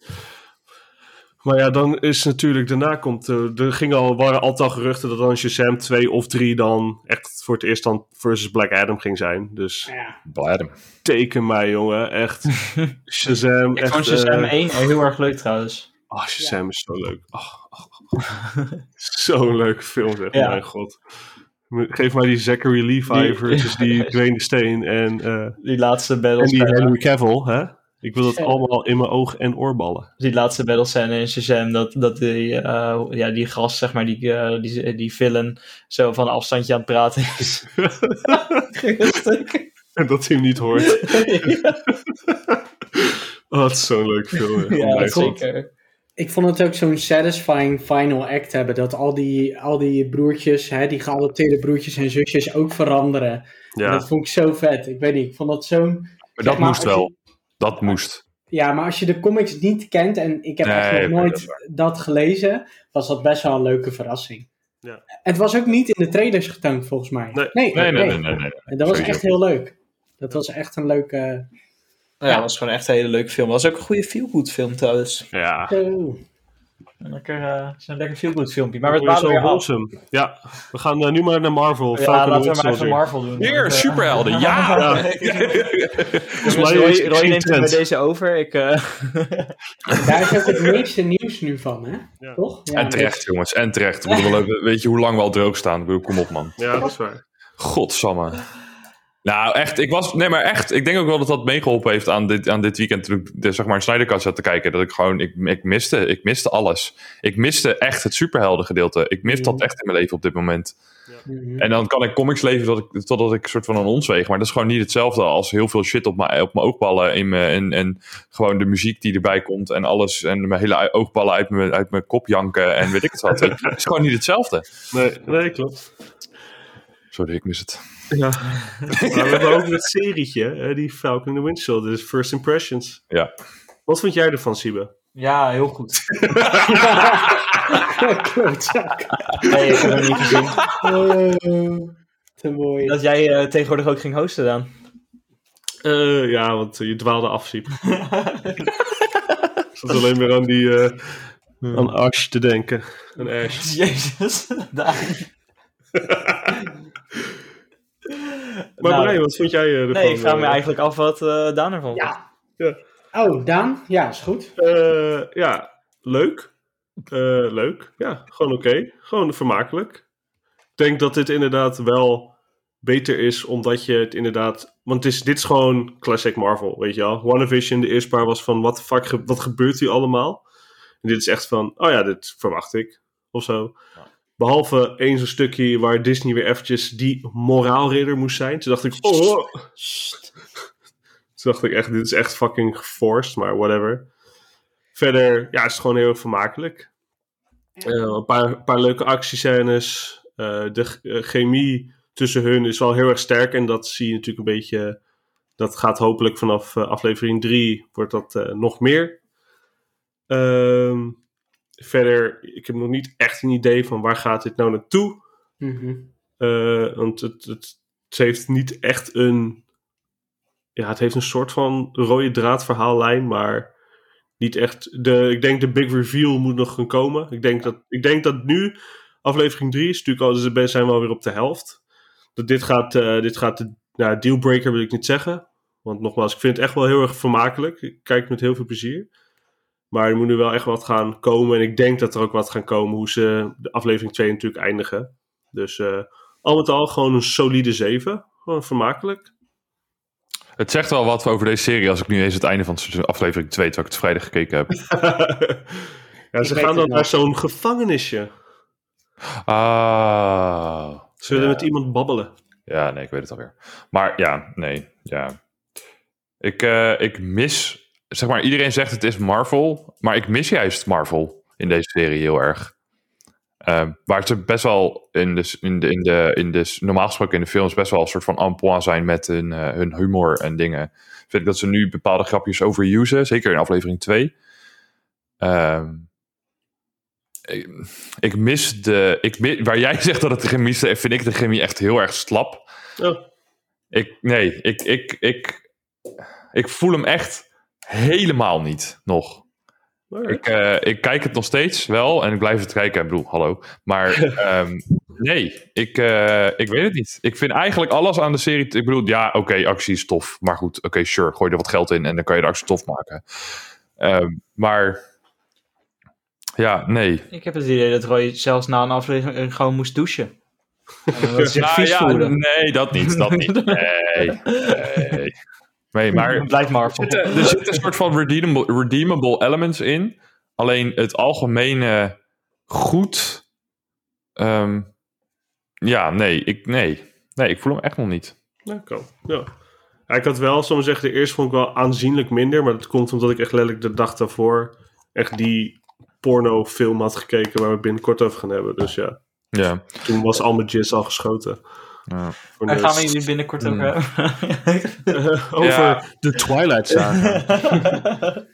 Maar ja, dan is natuurlijk, daarna komt, eh, er ging al, waren altijd al geruchten dat dan Shazam 2 of 3 dan echt voor het eerst dan versus Black Adam ging zijn. Dus
Ja.
Black Adam.
teken mij, jongen. Echt. Shazam.
Ik
echt,
vond Shazam
eh,
1 heel erg leuk trouwens.
Oh, Shazam is zo leuk. Oh, oh, oh. Zo'n leuke film, zeg.
Ja.
Mijn god. Geef mij die Zachary Levi
Die-
versus die Dwayne Steen en, eh,
Die laatste
en
battle
die
scène,
Henry Cavill, hè? Ik wil dat
Ja.
allemaal in mijn oog- en oorballen.
die laatste battle scène in Shazam, dat, dat die, eh, ja, die gast, zeg maar, die, eh, die, die villain, zo van afstandje aan het praten is.
En dat hij hem niet hoort. Oh, het is zo'n leuk film.
ja, zeker.
Ik vond het ook zo'n satisfying final act hebben. Dat al die, al die broertjes, hè, die geadopteerde broertjes en zusjes ook veranderen. En
Ja.
Dat vond ik zo vet. Ik weet niet, ik vond dat zo'n...
Maar dat
maar
moest
je-
wel. Dat moest.
Ja, maar als je de comics niet kent en ik heb
Nee,
echt nog
nee, dat
nooit dat gelezen, was dat best wel een leuke verrassing.
Ja.
Het was ook niet in de trailers getoond, volgens mij.
Nee.
nee,
Nee, nee, nee, nee. nee.
En dat was echt heel leuk. Dat was echt een leuke...
Ja, dat was gewoon echt een hele leuke film. was ook een goede feel-good film trouwens.
Ja.
Oh.
Een lekker, eh, een lekker feel-good filmpje. Maar we
Zo
dwalen weer af.
wholesome. Ja, we gaan eh, nu maar naar Marvel.
Ja,
Falcon
laten we maar even. Marvel doen.
Weer,
Want, eh,
superhelden. Ja!
Dus
mij
Roy, neemt bij deze over. Ik, eh,
Daar is ook het meeste nieuws nu van, hè?
Ja.
Toch? Ja,
En terecht, jongens. En terecht. We- weet je hoe lang we al droog staan? Ik bedoel, kom op, man.
Ja, dat is waar.
Godsamme. Nou, echt, ik was, nee, maar echt, ik denk ook wel dat dat meegeholpen heeft aan dit, aan dit weekend toen ik de, zeg maar een Snyder Cut zat te kijken. Dat ik gewoon, ik, ik miste, ik miste alles. Ik miste echt het superhelden gedeelte. Ik mis dat echt in mijn leven op dit moment.
Mhm.
En dan kan ik comics leven tot ik, totdat ik een soort van een ons weeg. Maar dat is gewoon niet hetzelfde als heel veel shit op mijn, op mijn oogballen. In mijn, en, en gewoon de muziek die erbij komt en alles. En mijn hele oogballen uit mijn, uit mijn kop janken en weet ik het wat. Het is gewoon niet hetzelfde.
Nee, nee, klopt.
Sorry, ik mis het.
Ja. maar we hebben ook het serietje, hè, die Falcon in the Winter Soldier, dus First Impressions.
Ja.
Wat vond jij ervan, Siebe?
Ja, heel goed.
Klootzak.
Nee, ik heb hem niet gezien.
Oh, te mooi.
Dat jij eh, tegenwoordig ook ging hosten dan.
Eh, ja, want je dwaalde af, Siebe. Ik zat alleen maar aan die, eh, aan Ash te denken. Aan Ash.
Jezus. Daan.
Maar
Nou,
Brian, wat vond jij eh, ervan?
Nee, ik vraag me
eh?
eigenlijk af wat eh Daan ervan vond.
Ja.
Ja.
Oh, Daan? Ja, is goed.
Eh, ja, leuk. Eh, leuk. Ja, gewoon oké. Gewoon vermakelijk. Ik denk dat dit inderdaad wel beter is, omdat je het inderdaad... Want het is, dit is gewoon classic Marvel, weet je wel. WandaVision, de eerste paar was van, wat the fuck, ge- wat gebeurt hier allemaal? En dit is echt van, oh ja, dit verwacht ik. Of zo. Behalve één zo'n stukje waar Disney weer eventjes die moraalridder moest zijn. Toen dacht ik, oh... Toen dacht ik echt, dit is echt fucking geforced, maar whatever. Verder, ja, is het gewoon heel erg vermakelijk. Eh, een paar, paar leuke actiescènes. Eh, de eh, chemie tussen hun is wel heel erg sterk. En dat zie je natuurlijk een beetje. Dat gaat hopelijk vanaf aflevering 3 wordt dat nog meer. Ehm, verder, ik heb nog niet echt een idee van waar gaat dit nou naartoe. Eh, want het, het, het heeft niet echt een. Ja, het heeft een soort van rode draad verhaallijn, maar niet echt. De, ik denk de big reveal moet nog gaan komen. Ik denk dat, ik denk dat nu, aflevering 3 is natuurlijk al, ze zijn we alweer op de helft. Dat dit gaat, eh, dit gaat de nou, dealbreaker wil ik niet zeggen. Want nogmaals, ik vind het echt wel heel erg vermakelijk. Ik kijk met heel veel plezier. Maar er moet nu wel echt wat gaan komen. En ik denk dat er ook wat gaan komen hoe ze de aflevering 2 natuurlijk eindigen. Dus eh, al met al gewoon een solide 7. Gewoon vermakelijk.
Het zegt wel wat over deze serie als ik nu eens het einde van seizoen- aflevering 2, terwijl ik het vrijdag gekeken heb.
ja, ze gaan dan naar zo'n gevangenisje.
Ah.
Ze willen
Ja.
met iemand babbelen.
Ja, nee, ik weet het alweer. Maar ja, nee, ja. Ik, eh, ik mis, zeg maar, iedereen zegt het is Marvel, maar ik mis juist Marvel in deze serie heel erg. Ehm, waar ze best wel in de, in de, in de, in de, normaal gesproken in de films best wel een soort van point zijn met hun, eh, hun humor en dingen. Vind ik dat ze nu bepaalde grapjes overusen, zeker in aflevering 2. Ehm, ik, ik mis de, ik mis, waar jij zegt dat het de chemie is, vind ik de chemie echt heel erg slap.
Oh,
Ik, nee, ik, ik, ik, ik voel hem echt helemaal niet nog. Ik, eh, ik kijk het nog steeds wel en ik blijf het kijken. Ik bedoel, hallo. Maar ehm, nee, ik, eh, ik weet het niet. Ik vind eigenlijk alles aan de serie... Ik bedoel, ja, oké, actie is tof. Maar goed, oké, sure. Gooi er wat geld in en dan kan je de actie tof maken. Ehm, maar ja, nee.
Ik heb het idee dat Roy zelfs na een aflevering gewoon moest douchen. En dat
Nou, ja, nee, dat niet. Dat niet. Nee, nee. Nee, maar
Blijf Marvel.
er zitten een soort van redeemable, redeemable elements in. Alleen het algemene goed. ehm, ja, nee ik, nee. nee, ik voel hem echt nog niet.
Ja. Ja. Ja, ik had wel, zoals zeggen, de eerste vond ik wel aanzienlijk minder. Maar dat komt omdat ik echt letterlijk de dag daarvoor echt die pornofilm had gekeken waar we binnenkort over gaan hebben. Dus ja,
Ja.
toen was al mijn jizz al geschoten.
Ja.
Daar gaan we jullie binnenkort
Hmm.
over hebben.
over
Ja.
de Twilight Saga.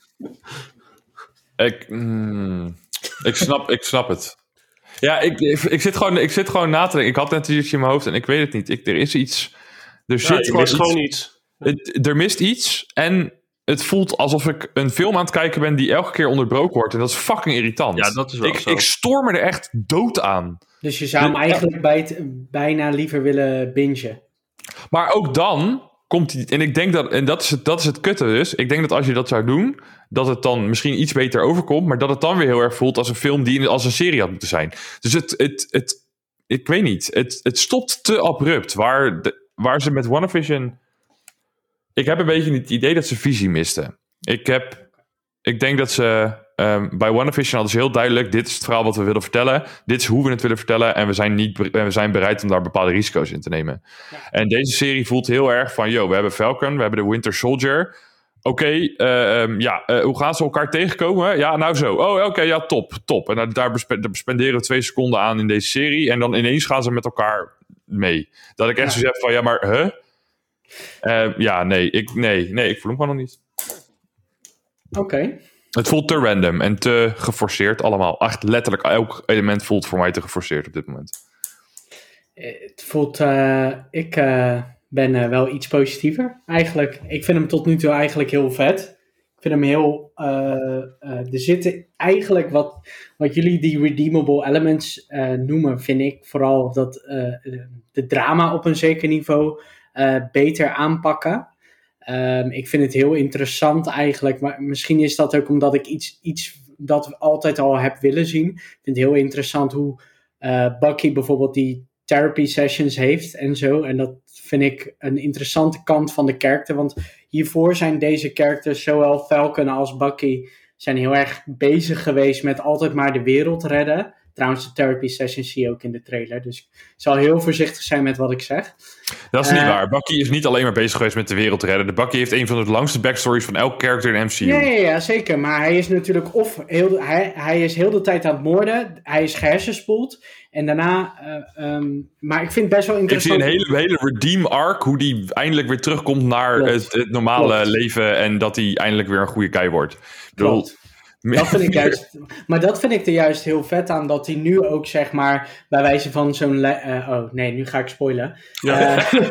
Ik, mm, ik, snap, ik snap het. Ja, ik, ik, ik zit gewoon, ik zit gewoon na te denken. Ik had net iets in mijn hoofd en ik weet het niet. Ik, er is iets. Er
Ja,
zit gewoon
mist
iets.
gewoon iets.
Het, er mist iets en het voelt alsof ik een film aan het kijken ben die elke keer onderbroken wordt. En dat is fucking irritant.
Ja, dat is wel
ik,
zo.
ik stoor me er echt dood aan.
Dus je zou hem eigenlijk bij het, bijna liever willen bingen.
Maar ook dan komt hij. En ik denk dat. En dat is, het, dat is het kutte dus. Ik denk dat als je dat zou doen. Dat het dan misschien iets beter overkomt. Maar dat het dan weer heel erg voelt als een film die als een serie had moeten zijn. Dus het. het, het ik weet niet. Het, het stopt te abrupt. Waar. De, waar ze met WandaVision... Ik heb een beetje het idee dat ze visie misten. Ik heb... Ik denk dat ze... ehm, bij WandaVision hadden ze heel duidelijk... Dit is het verhaal wat we willen vertellen. Dit is hoe we het willen vertellen. En we zijn, niet, be- we zijn bereid om daar bepaalde risico's in te nemen.
Ja.
En deze serie voelt heel erg van... Yo, we hebben Falcon, we hebben de Winter Soldier... Oké, eh, ehm, ja, eh, hoe gaan ze elkaar tegenkomen? Ja, nou zo. Oh, oké, ja, top, top. En daar, daar bespe- daar spenderen we twee seconden aan in deze serie. En dan ineens gaan ze met elkaar mee. Dat ik echt
Ja.
zo heb van, ja, maar, huh? Eh, ja, nee ik, nee, nee, ik voel hem gewoon nog niet.
Oké.
Het voelt te random en te geforceerd allemaal. Echt letterlijk, elk element voelt voor mij te geforceerd op dit moment.
Het voelt, eh, ik eh, ben eh, wel iets positiever eigenlijk. Ik vind hem tot nu toe eigenlijk heel vet. Ik vind hem heel, er zitten eigenlijk wat, wat jullie die redeemable elements noemen, vind ik vooral dat de- drama op een zeker niveau beter aanpakken. Ehm, ik vind het heel interessant eigenlijk, maar misschien is dat ook omdat ik iets, iets dat altijd al heb willen zien. Ik vind het heel interessant hoe eh, Bucky bijvoorbeeld die therapy sessions heeft en zo. En dat vind ik een interessante kant van de karakter. Want hiervoor zijn deze characters, zowel Falcon als Bucky, zijn heel erg bezig geweest met altijd maar de wereld redden. Trouwens, de therapy sessions zie je ook in de trailer. Dus ik zal heel voorzichtig zijn met wat ik zeg.
Dat is niet
Eh,
waar. Bucky is niet alleen maar bezig geweest met de wereld te redden. De Bucky heeft een van de langste backstories van elk character in MCU.
Ja, ja, ja, zeker. Maar hij is natuurlijk of heel de, hij, hij is heel de tijd aan het moorden. Hij is gehersenspoeld. En daarna. eh, ehm, maar ik vind het best wel
Ik zie
interessant.
een hele, hele redeem arc, hoe die eindelijk weer terugkomt naar het, het normale
Klopt.
leven en dat hij eindelijk weer een goede guy wordt. Ik bedoel,
Klopt. Dat vind ik juist. Maar dat vind ik er juist heel vet aan. Dat hij nu ook zeg maar. Bij wijze van zo'n. eh, oh nee, nu ga ik spoilen.
Ja.
Eh,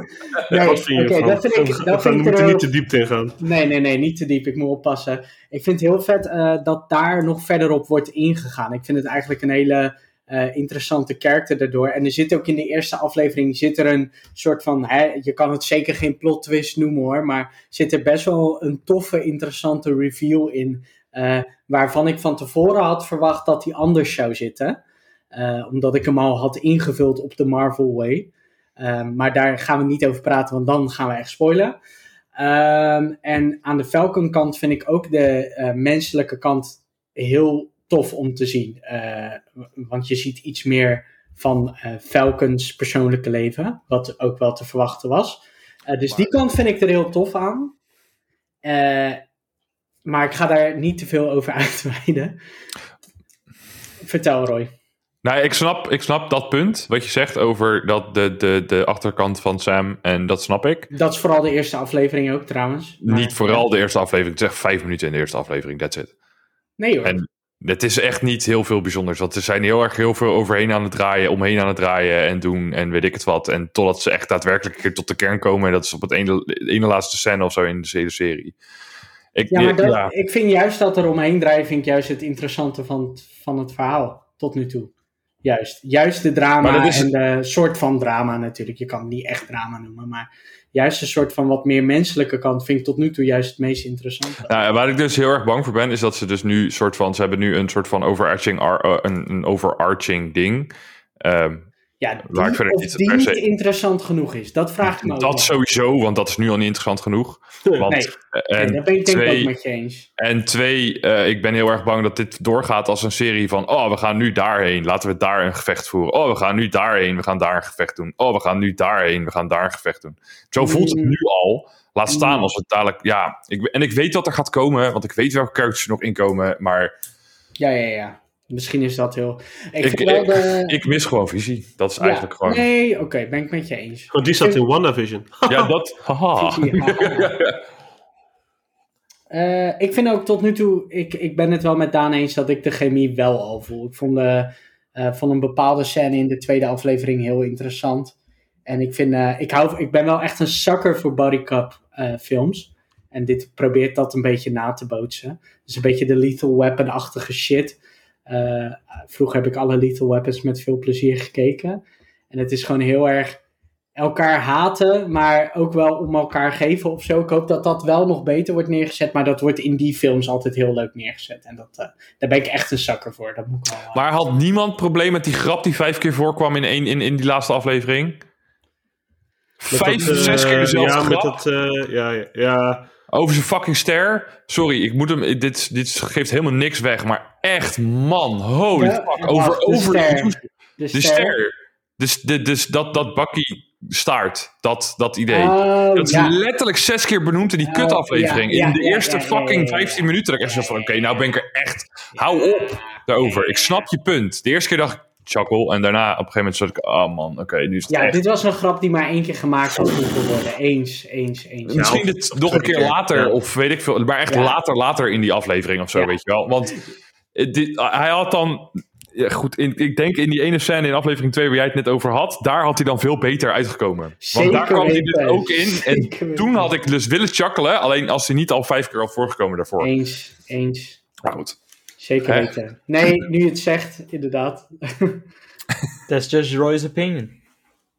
nee,
Wat vind
dat vind ik.
we
Dat vind ik er
niet te diep in gaan.
Nee, nee, nee, niet te diep. Ik moet oppassen. Ik vind het heel vet eh, dat daar nog verder op wordt ingegaan. Ik vind het eigenlijk een hele interessante karakter daardoor. En er zit ook in de eerste aflevering zit er een soort van, hè, je kan het zeker geen plot twist noemen hoor, maar zit er best wel een toffe, interessante reveal in. Eh, waarvan ik van tevoren had verwacht dat hij anders zou zitten. Eh, omdat ik hem al had ingevuld op de Marvel Way. Eh, maar daar gaan we niet over praten, want dan gaan we echt spoilen. Ehm, en aan de Falcon kant vind ik ook de menselijke kant heel tof om te zien. Want je ziet iets meer van Falcons persoonlijke leven, wat ook wel te verwachten was. Dus die kant vind ik er heel tof aan. Eh, maar ik ga daar niet te veel over uitweiden. Vertel Roy.
Nou, ik snap, ik snap dat punt, wat je zegt over dat de, de, de achterkant van Sam, en dat snap ik.
Dat is vooral de eerste aflevering ook trouwens. Maar-
Niet vooral de eerste aflevering, het is echt vijf minuten in de eerste aflevering, that's it.
Nee hoor.
En het is echt niet heel veel bijzonders, want ze zijn heel erg heel veel overheen aan het draaien, omheen aan het draaien en doen en weet ik het wat. En totdat ze echt daadwerkelijk een keer tot de kern komen, en dat is op het ene, ene laatste scène of zo in de hele serie. Ik,
Ja, maar dat,
ja.
ik vind juist dat er omheen draaien, vind ik juist het interessante van, het- van het verhaal tot nu toe. Juist. Juist de drama
is-
en de soort van drama natuurlijk. Je kan het niet echt drama noemen, maar juist een soort van wat meer menselijke kant vind ik tot nu toe juist het meest interessante.
Nou, waar ik dus heel erg bang voor ben, is dat ze dus nu soort van, ze hebben nu een soort van overarching, ar- eh, een, een overarching ding. Ehm,
Ja, die,
Waar ik verder
of
niet
die
per
niet interessant genoeg is. Dat vraag ik me ook
dat sowieso, want dat is nu al niet interessant genoeg. Want,
Nee,
eh,
Nee,
en,
dat ben ik denk ik
twee-
ook met je eens.
en twee, eh, ik ben heel erg bang dat dit doorgaat als een serie van, oh, we gaan nu daarheen, laten we daar een gevecht voeren. Oh, we gaan nu daarheen, we gaan daar een gevecht doen. Oh, we gaan nu daarheen, we gaan daar een gevecht doen. Zo voelt het
Mm.
nu al. Laat staan
Mm.
als het dadelijk, ja. Ik, en ik weet wat er gaat komen, want ik weet welke characters er nog inkomen, maar
Ja, ja, ja. Misschien is dat heel... Ik,
Ik-
vind wel de...
ik mis gewoon visie. Dat is
Ja,
eigenlijk gewoon...
Nee, oké, ben ik met je eens.
Want die zat in WandaVision.
Ja, dat... Haha.
Eh, ik vind ook tot nu toe, ik, ik ben het wel met Daan eens dat ik de chemie wel al voel. Ik vond, de, eh, vond een bepaalde scène in de tweede aflevering heel interessant. En ik, vind, eh, ik, hou, ik ben wel echt een sucker voor body cup eh, films. En dit probeert dat een beetje na te bootsen. Dus een beetje de Lethal Weapon-achtige shit. Eh, vroeger heb ik alle Lethal Weapons met veel plezier gekeken. En het is gewoon heel erg elkaar haten, maar ook wel om elkaar geven of zo. Ik hoop dat dat wel nog beter wordt neergezet, maar dat wordt in die films altijd heel leuk neergezet. En dat, eh, daar ben ik echt een zakker voor. Dat moet ik wel. eh,
Maar had niemand probleem met die grap die vijf keer voorkwam in, één, in, in die laatste aflevering? Vijf,
Eh,
zes keer dezelfde
Ja, met
grap
dat... ja, ja, ja.
Over zijn fucking ster. Sorry, ik moet hem, dit, dit geeft helemaal niks weg. Maar echt, man, holy
Ja,
fuck. Over,
de
over
ster.
de, ster. Dus, de, dus dat, dat Bucky staart, dat, dat idee.
Oh,
dat is
ja.
letterlijk zes keer benoemd in die
Oh,
kutaflevering.
ja, ja,
in de
ja,
eerste
ja, ja,
fucking
ja, ja,
15
ja.
minuten. Dat ik echt zo van, oké, nou ben ik er echt... Hou op daarover. Ik snap je punt. De eerste keer dacht ik, chuckle. En daarna op een gegeven moment zat ik, oh man, oké, nu is het
Ja,
echt...
dit was een grap die maar één keer gemaakt had moeten worden. Eens, eens, eens.
Misschien dit nog een keer
keer,
later,
ja.
of weet ik veel. Maar echt
Ja.
later, later in die aflevering of zo,
Ja.
weet je wel. Want eh, dit, hij had dan... Ja, goed, in, ik denk in die ene scène in aflevering 2 waar jij het net over had, daar had hij dan veel beter uitgekomen.
Zeker
Want daar kwam hij dus ook in. En
Zeker
toen had ik dus willen chuckelen, alleen als hij niet al vijf keer al voorgekomen daarvoor.
Eens, eens.
Maar goed.
Zeker weten. Nee, nu je het zegt, inderdaad.
That's just Roy's opinion.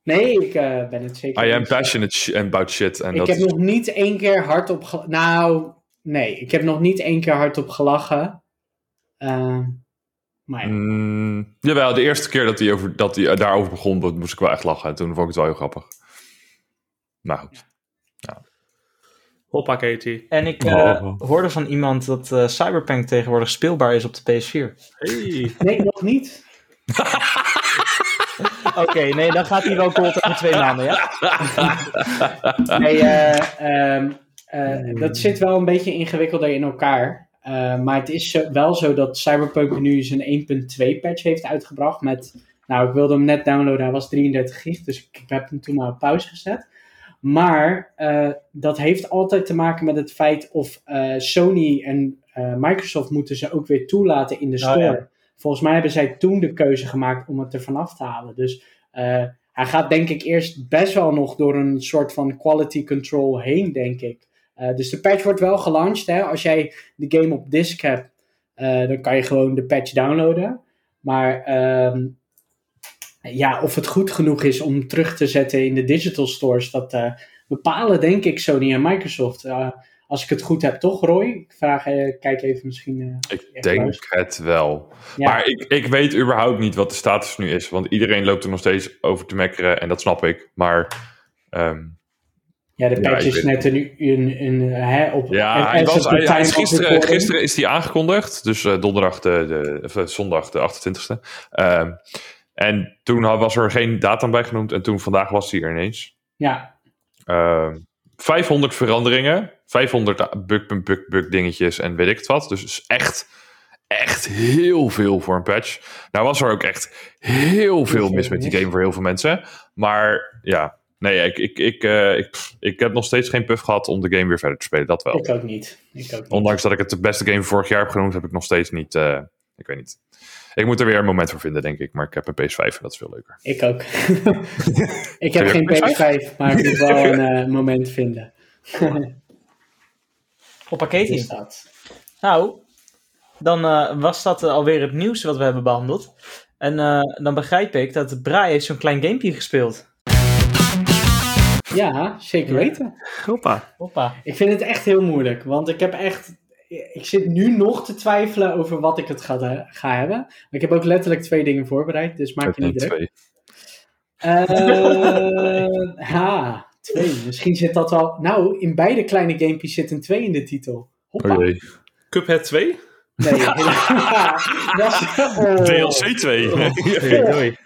Nee, ik eh, ben het zeker.
I am
eens.
passionate sh- about shit. En
Ik
dat
heb nog niet één keer hardop gelachen. Nou, nee, ik heb nog niet één keer hardop gelachen. Ehm, maar ja.
Mm, jawel, de eerste keer dat hij, over, dat hij eh, daarover begon, dat moest ik wel echt lachen. En toen vond ik het wel heel grappig. Maar goed.
Hoppa, Katie.
En ik eh,
Oh.
hoorde van iemand dat eh, Cyberpunk tegenwoordig speelbaar is op de PS4.
Hey.
Nee, nog niet.
Oké, nee, dan gaat hij wel cold over twee maanden, ja?
Nee, eh, ehm, eh, dat zit wel een beetje ingewikkelder in elkaar. Eh, maar het is zo- wel zo dat Cyberpunk nu zijn 1.2 patch heeft uitgebracht. Met, nou, ik wilde hem net downloaden, hij was 33 gig, dus ik heb hem toen maar op pauze gezet. Maar eh, dat heeft altijd te maken met het feit of eh, Sony en eh, Microsoft moeten ze ook weer toelaten in de
Oh,
store.
ja.
Volgens mij hebben zij toen de keuze gemaakt om het er vanaf te halen. Dus hij gaat denk ik eerst best wel nog door een soort van quality control heen, denk ik. Dus de patch wordt wel gelanceerd. Hè? Als jij de game op disk hebt, dan kan je gewoon de patch downloaden. Maar ehm, ja, of het goed genoeg is om terug te zetten in de digital stores, dat eh, bepalen denk ik Sony en Microsoft. Eh, als ik het goed heb, toch Roy? Ik vraag, eh, kijk even misschien.
Ik denk
luisteren.
het wel.
ja.
Maar ik, ik weet überhaupt niet wat de status nu is. Want iedereen loopt er nog steeds over te mekkeren. En dat snap ik. Maar ehm,
ja, de patch is net een, een, een, hè, op
ja, hij was, hij, hij is gisteren, gisteren is hij aangekondigd. Dus donderdag de, de, of, zondag de 28e. Ehm, en toen was er geen datum bij genoemd. En toen vandaag was hij er ineens.
Ja,
Ehm 500 veranderingen. 500 bug, bug, bug, dingetjes en weet ik het wat. Dus echt, echt heel veel voor een patch. Nou was er ook echt heel veel mis met die game voor heel veel mensen. Maar ja, nee, ik, ik, ik, eh, ik, pff, ik heb nog steeds geen puff gehad om de game weer verder te spelen. Dat wel.
ik ook niet. Ik ook niet.
Ondanks dat ik het de beste game vorig jaar heb genoemd, heb ik nog steeds niet... eh, ik weet niet. Ik moet er weer een moment voor vinden, denk ik. Maar ik heb een PS5 en dat is veel leuker.
Ik ook. ik heb geen
ook
PS5, maar ik moet wel een eh, moment vinden.
Op pakket
Is dat.
Nou, dan eh, was dat eh, alweer het nieuws wat we hebben behandeld. En eh, dan begrijp ik dat Braai heeft zo'n klein gamepje gespeeld.
Ja, zeker weten.
Hoppa.
Hoppa.
Ik vind het echt heel moeilijk, want ik heb echt... Ik zit nu nog te twijfelen over wat ik het ga, ga hebben. Maar ik heb ook letterlijk twee dingen voorbereid, dus maak je niet druk.
Twee.
Eh, ha, twee. Misschien zit dat wel... Nou, in beide kleine gamepjes zit een 2 in de titel. Hoppa.
Oh.
Cuphead 2?
Nee, dat, is- oh,
DLC 2.
Doei.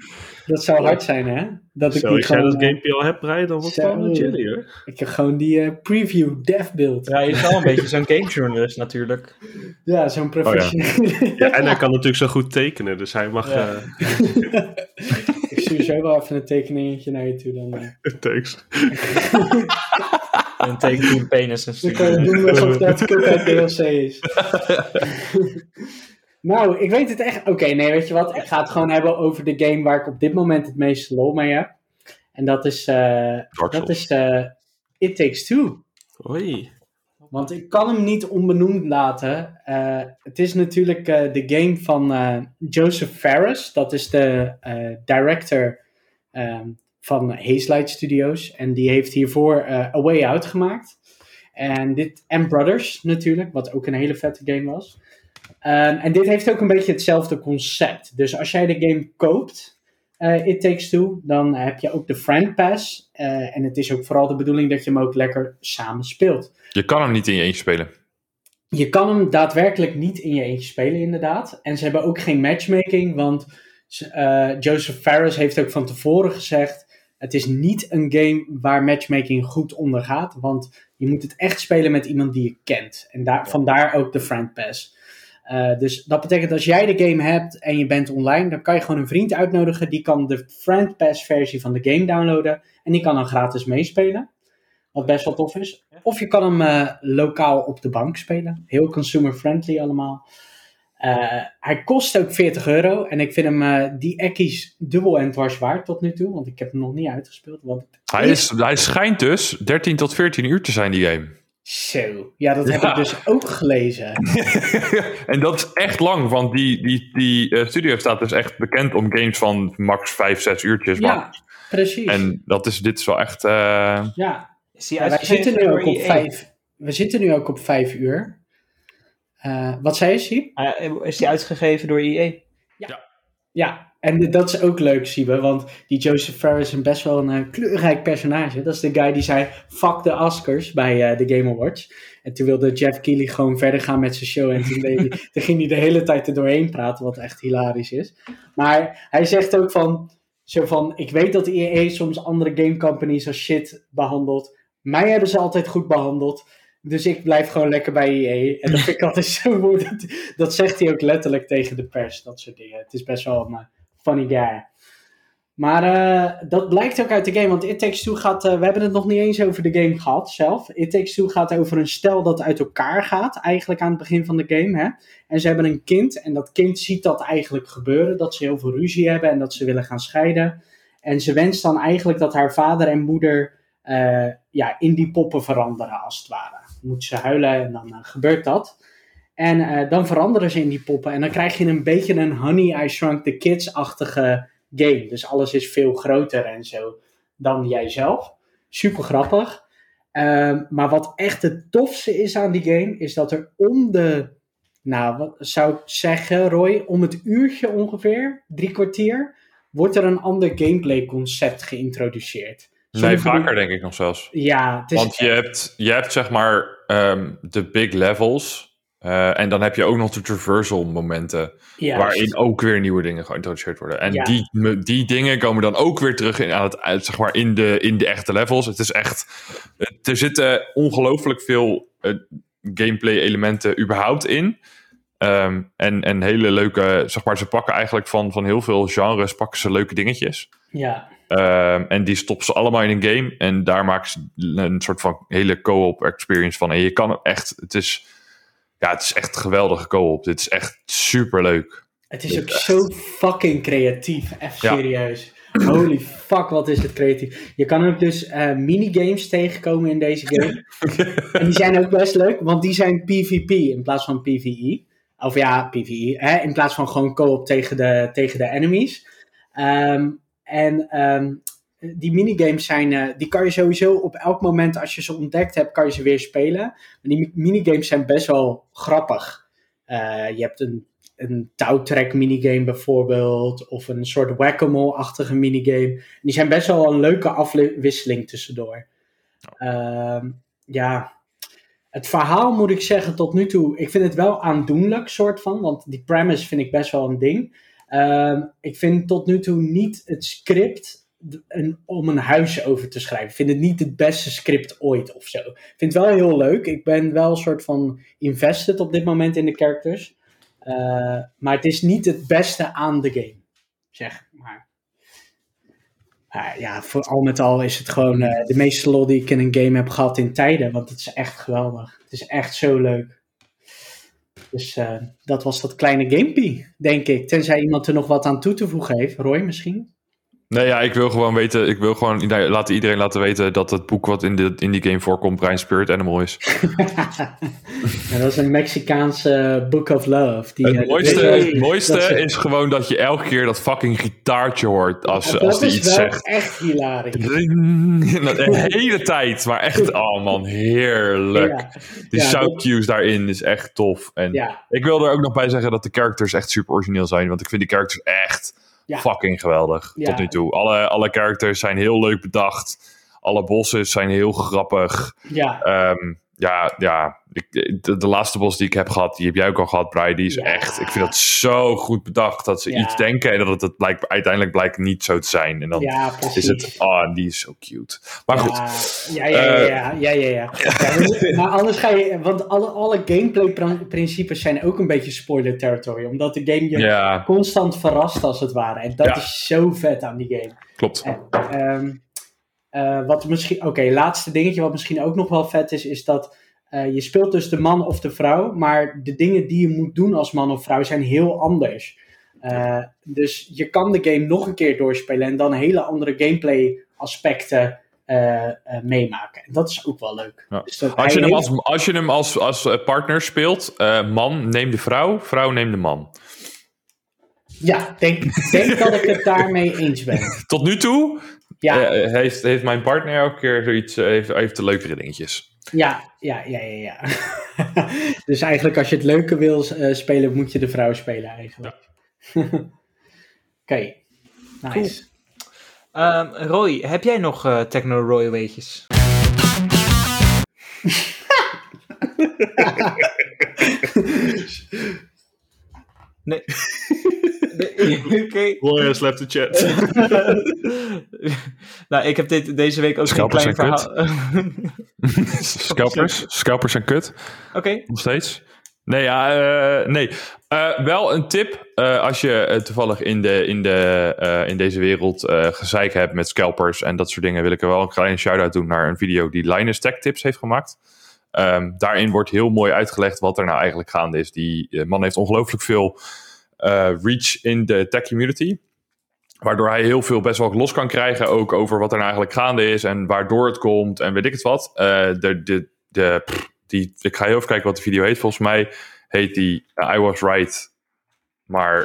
Dat zou hard zijn, hè? Dat ik
Zo,
die
als jij
gewoon,
dat gamepje al hebt, Brian, dan wordt het wel chilly hoor.
Ik heb gewoon die eh, preview dev build.
Ja, hij is wel een beetje zo'n gamejournalist natuurlijk.
Ja, zo'n professionele.
Ja, en hij kan natuurlijk zo goed tekenen, dus hij mag...
Ja.
eh
ik stuur zo wel even een tekeningetje naar je toe. Dan, eh.
thanks.
Een teken to the penis en
dan kan je doen alsof dat Cuphead DLC is. Nou, ik weet het echt. Oké, nee, weet je wat? Ik ga het gewoon hebben over de game waar ik op dit moment het meeste lol mee heb. En dat is, eh,
Dark
dat is eh, It Takes Two.
Hoi.
Want ik kan hem niet onbenoemd laten. Eh, het is natuurlijk eh, de game van eh, Joseph Ferris. Dat is de eh, director ehm, van Hazelight Studios. En die heeft hiervoor eh, A Way Out gemaakt. En dit en Brothers natuurlijk, wat ook een hele vette game was. Ehm, en dit heeft ook een beetje hetzelfde concept. Dus als jij de game koopt, eh, It Takes Two, dan heb je ook de Friend Pass. Eh, en het is ook vooral de bedoeling dat je hem ook lekker samen speelt.
Je kan hem niet in je eentje spelen.
Je kan hem daadwerkelijk niet in je eentje spelen, inderdaad. En ze hebben ook geen matchmaking, want eh, Joseph Ferris heeft ook van tevoren gezegd: het is niet een game waar matchmaking goed onder gaat, want je moet het echt spelen met iemand die je kent. En daar, vandaar ook de Friend Pass. Uh, dus dat betekent als jij de game hebt en je bent online, dan kan je gewoon een vriend uitnodigen. Die kan de Friend Pass versie van de game downloaden. En die kan dan gratis meespelen. Wat best wel tof is. Of je kan hem uh, lokaal op de bank spelen. Heel consumer friendly allemaal. Uh, hij kost ook 40 euro. En ik vind hem die ekkies dubbel en dwars waard tot nu toe. Want ik heb hem nog niet uitgespeeld. Want
hij, is, hij schijnt dus 13 tot 14 uur te zijn, die game.
Zo, ja, dat heb ik dus ook gelezen.
en dat is echt lang, want die, die, die uh, studio staat dus echt bekend om games van max 5, 6 uurtjes.
Ja,
max.
precies.
En dat is, dit is wel echt. Uh...
Ja, ja wij zitten nu ook op 5. We zitten nu ook op 5 uur. Uh, wat zei je, Siep?
is die uitgegeven door EA?
Ja. ja. En dat is ook leuk, Siebe, want die Joseph Ferris is een best wel een uh, kleurrijk personage. Dat is de guy die zei, fuck de Oscars bij uh, de Game Awards. En toen wilde Jeff Keighley gewoon verder gaan met zijn show. En toen, toen ging hij de hele tijd er doorheen praten, wat echt hilarisch is. Maar hij zegt ook van, zo van, ik weet dat EA soms andere game companies als shit behandelt. Mij hebben ze altijd goed behandeld. Dus ik blijf gewoon lekker bij EA. En dat vind ik altijd zo mooi. Dat, dat, zegt hij ook letterlijk tegen de pers, dat soort dingen. Het is best wel... Maar, funny guy. Maar uh, dat blijkt ook uit de game, want It Takes Two gaat, uh, we hebben het nog niet eens over de game gehad zelf. It Takes Two gaat over een stel dat uit elkaar gaat, eigenlijk aan het begin van de game. Hè? En ze hebben een kind en dat kind ziet dat eigenlijk gebeuren, dat ze heel veel ruzie hebben en dat ze willen gaan scheiden. En ze wenst dan eigenlijk dat haar vader en moeder uh, ja, in die poppen veranderen, als het ware. Moet ze huilen en dan gebeurt dat. En uh, dan veranderen ze in die poppen. En dan krijg je een beetje een Honey I Shrunk the Kids-achtige game. Dus alles is veel groter en zo dan jijzelf. Super grappig. Uh, maar wat echt het tofste is aan die game, is dat er om de, nou wat zou ik zeggen Roy, om het uurtje ongeveer, drie kwartier, wordt er een ander gameplay concept geïntroduceerd.
Nee, vaker denk ik nog zelfs.
Ja, het is
Want je hebt, je hebt zeg maar um, de big levels. Uh, en dan heb je ook nog de traversal momenten.
Juist.
Waarin ook weer nieuwe dingen geïntroduceerd worden. En ja. die, die dingen komen dan ook weer terug in, aan het, zeg maar in, de, in de echte levels. Het is echt. Er zitten ongelooflijk veel uh, gameplay elementen überhaupt in. Um, en, en hele leuke. Zeg maar, ze pakken eigenlijk van, van heel veel genres pakken ze leuke dingetjes.
Ja.
Um, en die stoppen ze allemaal in een game. En daar maken ze een soort van hele co-op experience van. En je kan echt. Het is ja, het is echt geweldige co-op. Dit is echt super leuk.
Het is ook echt... zo fucking creatief. Even serieus. Ja. Holy fuck, wat is het creatief. Je kan ook dus uh, minigames tegenkomen in deze game. en die zijn ook best leuk, want die zijn PvP in plaats van PvE. Of ja, PvE. Hè, in plaats van gewoon co-op tegen de, tegen de enemies. Um, en um, die minigames zijn, uh, die kan je sowieso op elk moment als je ze ontdekt hebt, kan je ze weer spelen. Maar die minigames zijn best wel grappig. Uh, je hebt een, een touwtrek minigame bijvoorbeeld, of een soort whack-a-mole-achtige minigame. Die zijn best wel een leuke afwisseling tussendoor. Uh, ja, het verhaal moet ik zeggen tot nu toe, ik vind het wel aandoenlijk soort van, want die premise vind ik best wel een ding. Uh, ik vind tot nu toe niet het script om een huis over te schrijven. Ik vind het niet het beste script ooit of zo. Ik vind het wel heel leuk. Ik ben wel een soort van invested op dit moment in de characters. Uh, maar het is niet het beste aan de game. Zeg maar. Uh, ja, voor al met al is het gewoon uh, de meeste lol die ik in een game heb gehad in tijden. Want het is echt geweldig. Het is echt zo leuk. Dus dat was dat kleine gamepie, denk ik. Tenzij iemand er nog wat aan toe te voegen heeft. Roy misschien?
Nee, ja, ik wil gewoon weten, ik wil gewoon laten iedereen laten weten dat het boek wat in, de, in die game voorkomt, Brian Spirit Animal is.
ja, dat is een Mexicaanse Book of Love. Die,
het mooiste, het mooiste is, is gewoon dat je elke keer dat fucking gitaartje hoort als,
ja,
als die iets zegt.
echt hilarisch.
De hele tijd, maar echt, oh man, heerlijk.
Ja.
Die
Ja,
sound
dat-
cues daarin is echt tof. En ik wil er ook nog bij zeggen dat de characters echt super origineel zijn, want ik vind die characters echt
Ja.
fucking geweldig.
Ja.
Tot nu toe. Alle, alle characters zijn heel leuk bedacht. Alle bosses zijn heel grappig.
Ja,
Ehm, ja, ja. Ik, de, de laatste bos die ik heb gehad, die heb jij ook al gehad, Brian. Die is
Ja.
echt, ik vind dat zo goed bedacht. Dat ze
Ja.
iets denken en dat het, blijkt, uiteindelijk blijkt niet zo te zijn. En dan
ja,
is het, ah, die is zo cute. Maar goed,
Ja, ja, ja,
Eh.
ja, ja, ja, ja. Maar- anders ga je, want alle, alle gameplay-principes zijn ook een beetje spoiler territory, omdat de game je constant verrast als het ware. En dat is zo vet aan die game.
klopt.
En, ehm, eh, wat misschien, oké, laatste dingetje wat misschien ook nog wel vet is, is dat eh, je speelt dus de man of de vrouw, maar de dingen die je moet doen als man of vrouw zijn heel anders. Eh, dus je kan de game nog een keer doorspelen en dan hele andere gameplay aspecten eh, meemaken. En dat is ook wel leuk.
Ja.
Dus
Als je hem
heeft-
als, als, je hem als, als partner speelt, man neem de vrouw, vrouw neem de man.
Ja, denk, denk dat ik het daarmee eens ben.
Tot nu toe
Ja,
eh, heeft, heeft mijn partner elke keer zoiets, eh, heeft, heeft de leukere dingetjes.
Ja, ja, ja, ja. ja. dus eigenlijk als je het leuke wil eh, spelen, moet je de vrouw spelen eigenlijk. Oké, nice.
Ehm, Roy, heb jij nog eh Techno Roy weetjes? nee.
Has left the chat.
nou, ik heb dit, deze week ook geen
Scalpers
klein
zijn
verhaal.
Scalpers, scalpers zijn kut.
Oké.
Nog steeds? Nee, ja, eh, nee. Eh, wel een tip. eh, als je toevallig in, de, in, de, eh, in deze wereld eh gezeik hebt met scalpers en dat soort dingen, wil ik er wel een kleine shout-out doen naar een video die Linus Tech Tips heeft gemaakt. Ehm, daarin wordt heel mooi uitgelegd wat er nou eigenlijk gaande is. Die man heeft ongelooflijk veel reach in de tech community. Waardoor hij heel veel best wel los kan krijgen ook over wat er nou eigenlijk gaande is en waardoor het komt en weet ik het wat. Eh, de, de, de, pff, die, ik ga heel even kijken wat de video heet. Volgens mij heet die eh, I Was Right. Maar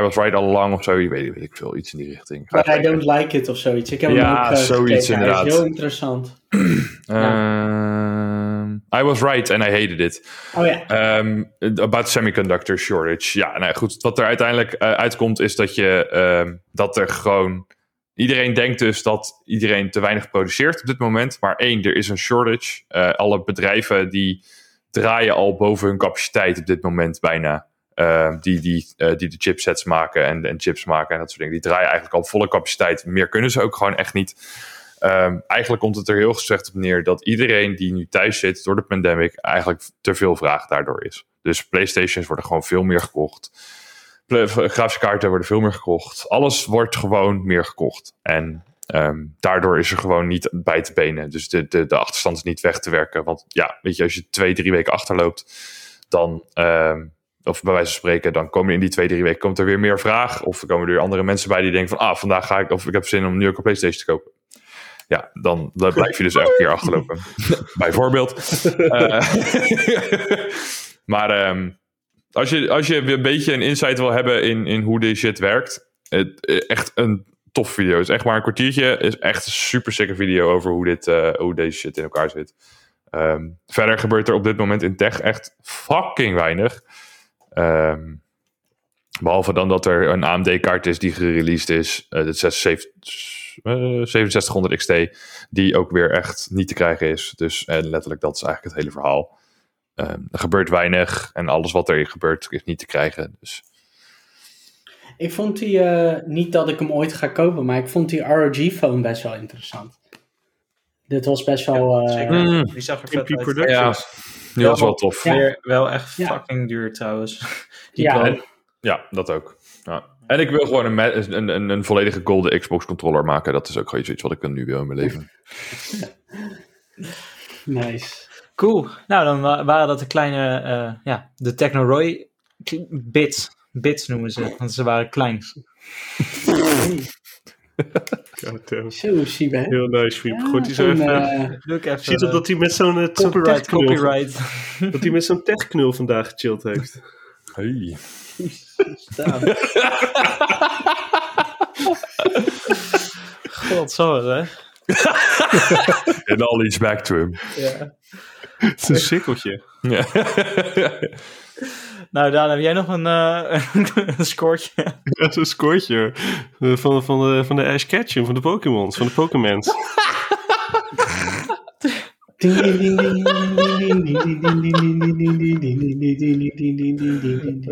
I Was Right all along of zo. Je weet, weet ik veel. Iets in die richting.
Maar I don't like it of zoiets. Ik heb
Ja,
hem ook eh,
zoiets
gekeken. Hij
inderdaad.
is heel interessant.
I Was Right and I Hated It.
Oh ja,
Ehm, about semiconductor shortage. Ja, nou goed. Wat er uiteindelijk eh, uitkomt is dat je ehm, dat er gewoon. Iedereen denkt dus dat iedereen te weinig produceert op dit moment. Maar één, er is een shortage. Eh, alle bedrijven die draaien al boven hun capaciteit op dit moment bijna. Ehm, die, die, eh, die de chipsets maken en, en chips maken en dat soort dingen. Die draaien eigenlijk al op volle capaciteit. Meer kunnen ze ook gewoon echt niet. Ehm, eigenlijk komt het er heel gezegd op neer dat iedereen die nu thuis zit door de pandemic eigenlijk te veel vraag daardoor is. Dus PlayStations worden gewoon veel meer gekocht. Grafische kaarten worden veel meer gekocht. Alles wordt gewoon meer gekocht. En ehm, daardoor is er gewoon niet bij te benen. Dus de, de, de achterstand is niet weg te werken. Want ja, weet je, als je twee, drie weken achterloopt, dan, ehm, of bij wijze van spreken, dan komen in die twee, drie weken komt er weer meer vraag. Of er komen er weer andere mensen bij die denken van, ah, vandaag ga ik, of ik heb zin om nu ook een PlayStation te kopen. Ja, dan dan blijf je dus elke keer achterlopen. Bijvoorbeeld. Eh, maar ehm, als, je, als je een beetje een insight wil hebben in, in hoe deze shit werkt, het, eh, echt een tof video. Het is echt maar een kwartiertje. is echt een super sikke video over hoe, dit, eh, hoe deze shit in elkaar zit. Ehm, verder gebeurt er op dit moment in tech echt fucking weinig. Ehm, behalve dan dat er een AMD-kaart is die gereleased is. eh, de 76, eh, 6700 XT. Die ook weer echt niet te krijgen is. Dus en letterlijk dat is eigenlijk het hele verhaal. Ehm, er gebeurt weinig. En alles wat er gebeurt is niet te krijgen. Dus
ik vond die, eh, niet dat ik hem ooit ga kopen, maar ik vond die ROG-phone best wel interessant. Dit was best wel... eh,
Zeker.
Mm.
Die zag er vet uit.
Productions.
die was wel tof.
Ja.
Wel echt
Ja.
fucking duur trouwens. Die
Ja.
Ja, dat ook. Ja. En ik wil gewoon een, een, een, een volledige golden Xbox controller maken. Dat is ook gewoon iets wat ik nu wil in mijn leven.
Nice.
Cool. Nou, dan wa- waren dat de kleine, eh, ja, de Technoroy bits. Bits noemen ze, want ze waren klein.
Zo, hè?
Heel nice, Fiep.
Ja,
Goed, die zo even...
eh,
ik even.
Ziet op
eh,
dat hij met zo'n eh,
copyright,
techknul-
copyright.
Dat hij met zo'n techknul vandaag gechilled heeft.
Hey.
Staan. God, zo hè.
And all leads back to him.
Ja.
Het is een sikkeltje.
Ja.
Nou, Daan, heb jij nog een, uh, een scoortje?
Ja, zo'n scoortje. Van, van, de, van de Ash Ketchum, van de Pokémons, van de Pokémons.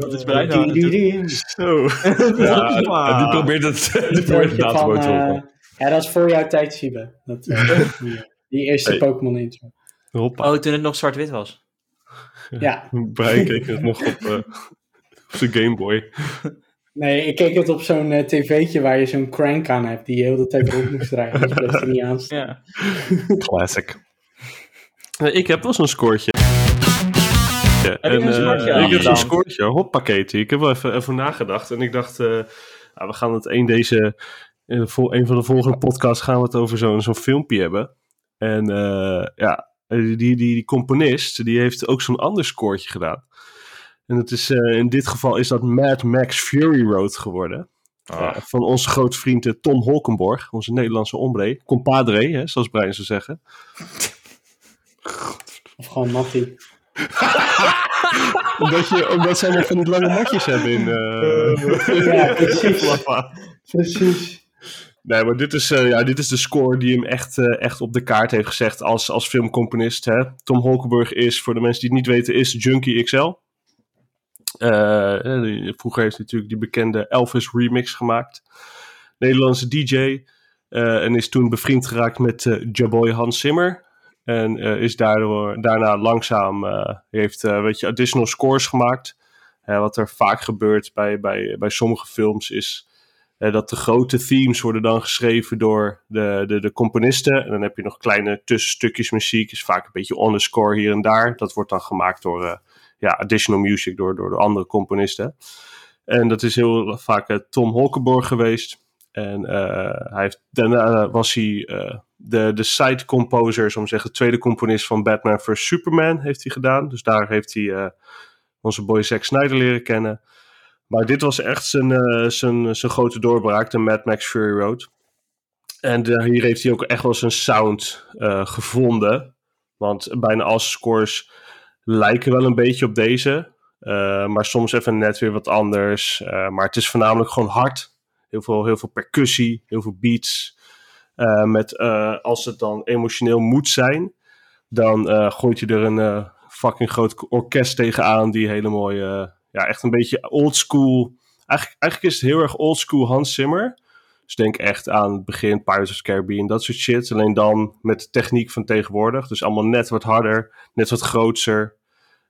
Wat is nou
Zo.
Ja, die probeert het, die probeert het
van, eh, Ja, dat is voor jouw tijd, Siebe. Dat, eh, die, eerste
Hey.
Pokémon intro.
Hoppa.
Oh, toen het nog zwart-wit was.
Ja,
Brian keek het nog op, eh, op zijn Game Boy.
nee, ik keek het op zo'n eh, tv'tje waar je zo'n crank aan hebt die je heel de tijd erop moest draaien. Anders bleef hij niet aanstaan.
Ja.
Classic. Eh, ik heb wel zo'n scoortje. Ja,
een
eh, ik heb zo'n scoortje. Ik heb wel even, even nagedacht en ik dacht, eh, nou, we gaan het een deze, in vol- een van de volgende podcasts gaan we het over zo'n zo'n filmpje hebben. En ja, die, die, die componist, die heeft ook zo'n ander scoortje gedaan. En het is, in dit geval is dat Mad Max Fury Road geworden.
Ah,
van onze grote vriend eh, Tom Holkenborg, onze Nederlandse ombre. Compadre, hè, zoals Brian zou zeggen.
Of gewoon Mattie.
Omdat, je, omdat zij nog van die lange matjes hebben in... eh
Ja, precies.
Nee, maar dit is, eh, ja, dit is de score die hem echt, eh, echt op de kaart heeft gezegd als, als filmcomponist. Hè? Tom Holkenborg is, voor de mensen die het niet weten, is Junkie XL. Vroeger heeft hij natuurlijk die bekende Elvis remix gemaakt. Nederlandse DJ. en is toen bevriend geraakt met Jaboy Hans Zimmer. En eh, is daardoor, daarna langzaam, eh, heeft eh weet je, additional scores gemaakt. Eh, wat er vaak gebeurt bij, bij, bij sommige films is eh, dat de grote themes worden dan geschreven door de, de, de componisten. En dan heb je nog kleine tussenstukjes muziek. Is vaak een beetje on score hier en daar. Dat wordt dan gemaakt door eh, ja, additional music door, door de andere componisten. En dat is heel vaak eh, Tom Holkenborg geweest. En eh, hij heeft, daarna was hij eh, de, de side composer, om te zeggen, tweede componist van Batman vs. Superman heeft hij gedaan. Dus daar heeft hij eh, onze boy Zack Snyder leren kennen. Maar dit was echt zijn, eh, zijn, zijn grote doorbraak, de Mad Max Fury Road. En hier heeft hij ook echt wel zijn sound eh, gevonden. Want bijna alle scores lijken wel een beetje op deze. maar soms even net weer wat anders. Maar het is voornamelijk gewoon hard. Heel veel, heel veel percussie, heel veel beats. Eh, met, eh, als het dan emotioneel moet zijn, dan eh, gooit je er een fucking groot orkest tegenaan die hele mooie, ja, echt een beetje old school. Eigenlijk, eigenlijk is het heel erg old school Hans Zimmer. Dus denk echt aan het begin, Pirates of the Caribbean, dat soort shit. Alleen dan met de techniek van tegenwoordig. Dus allemaal net wat harder, net wat grootser.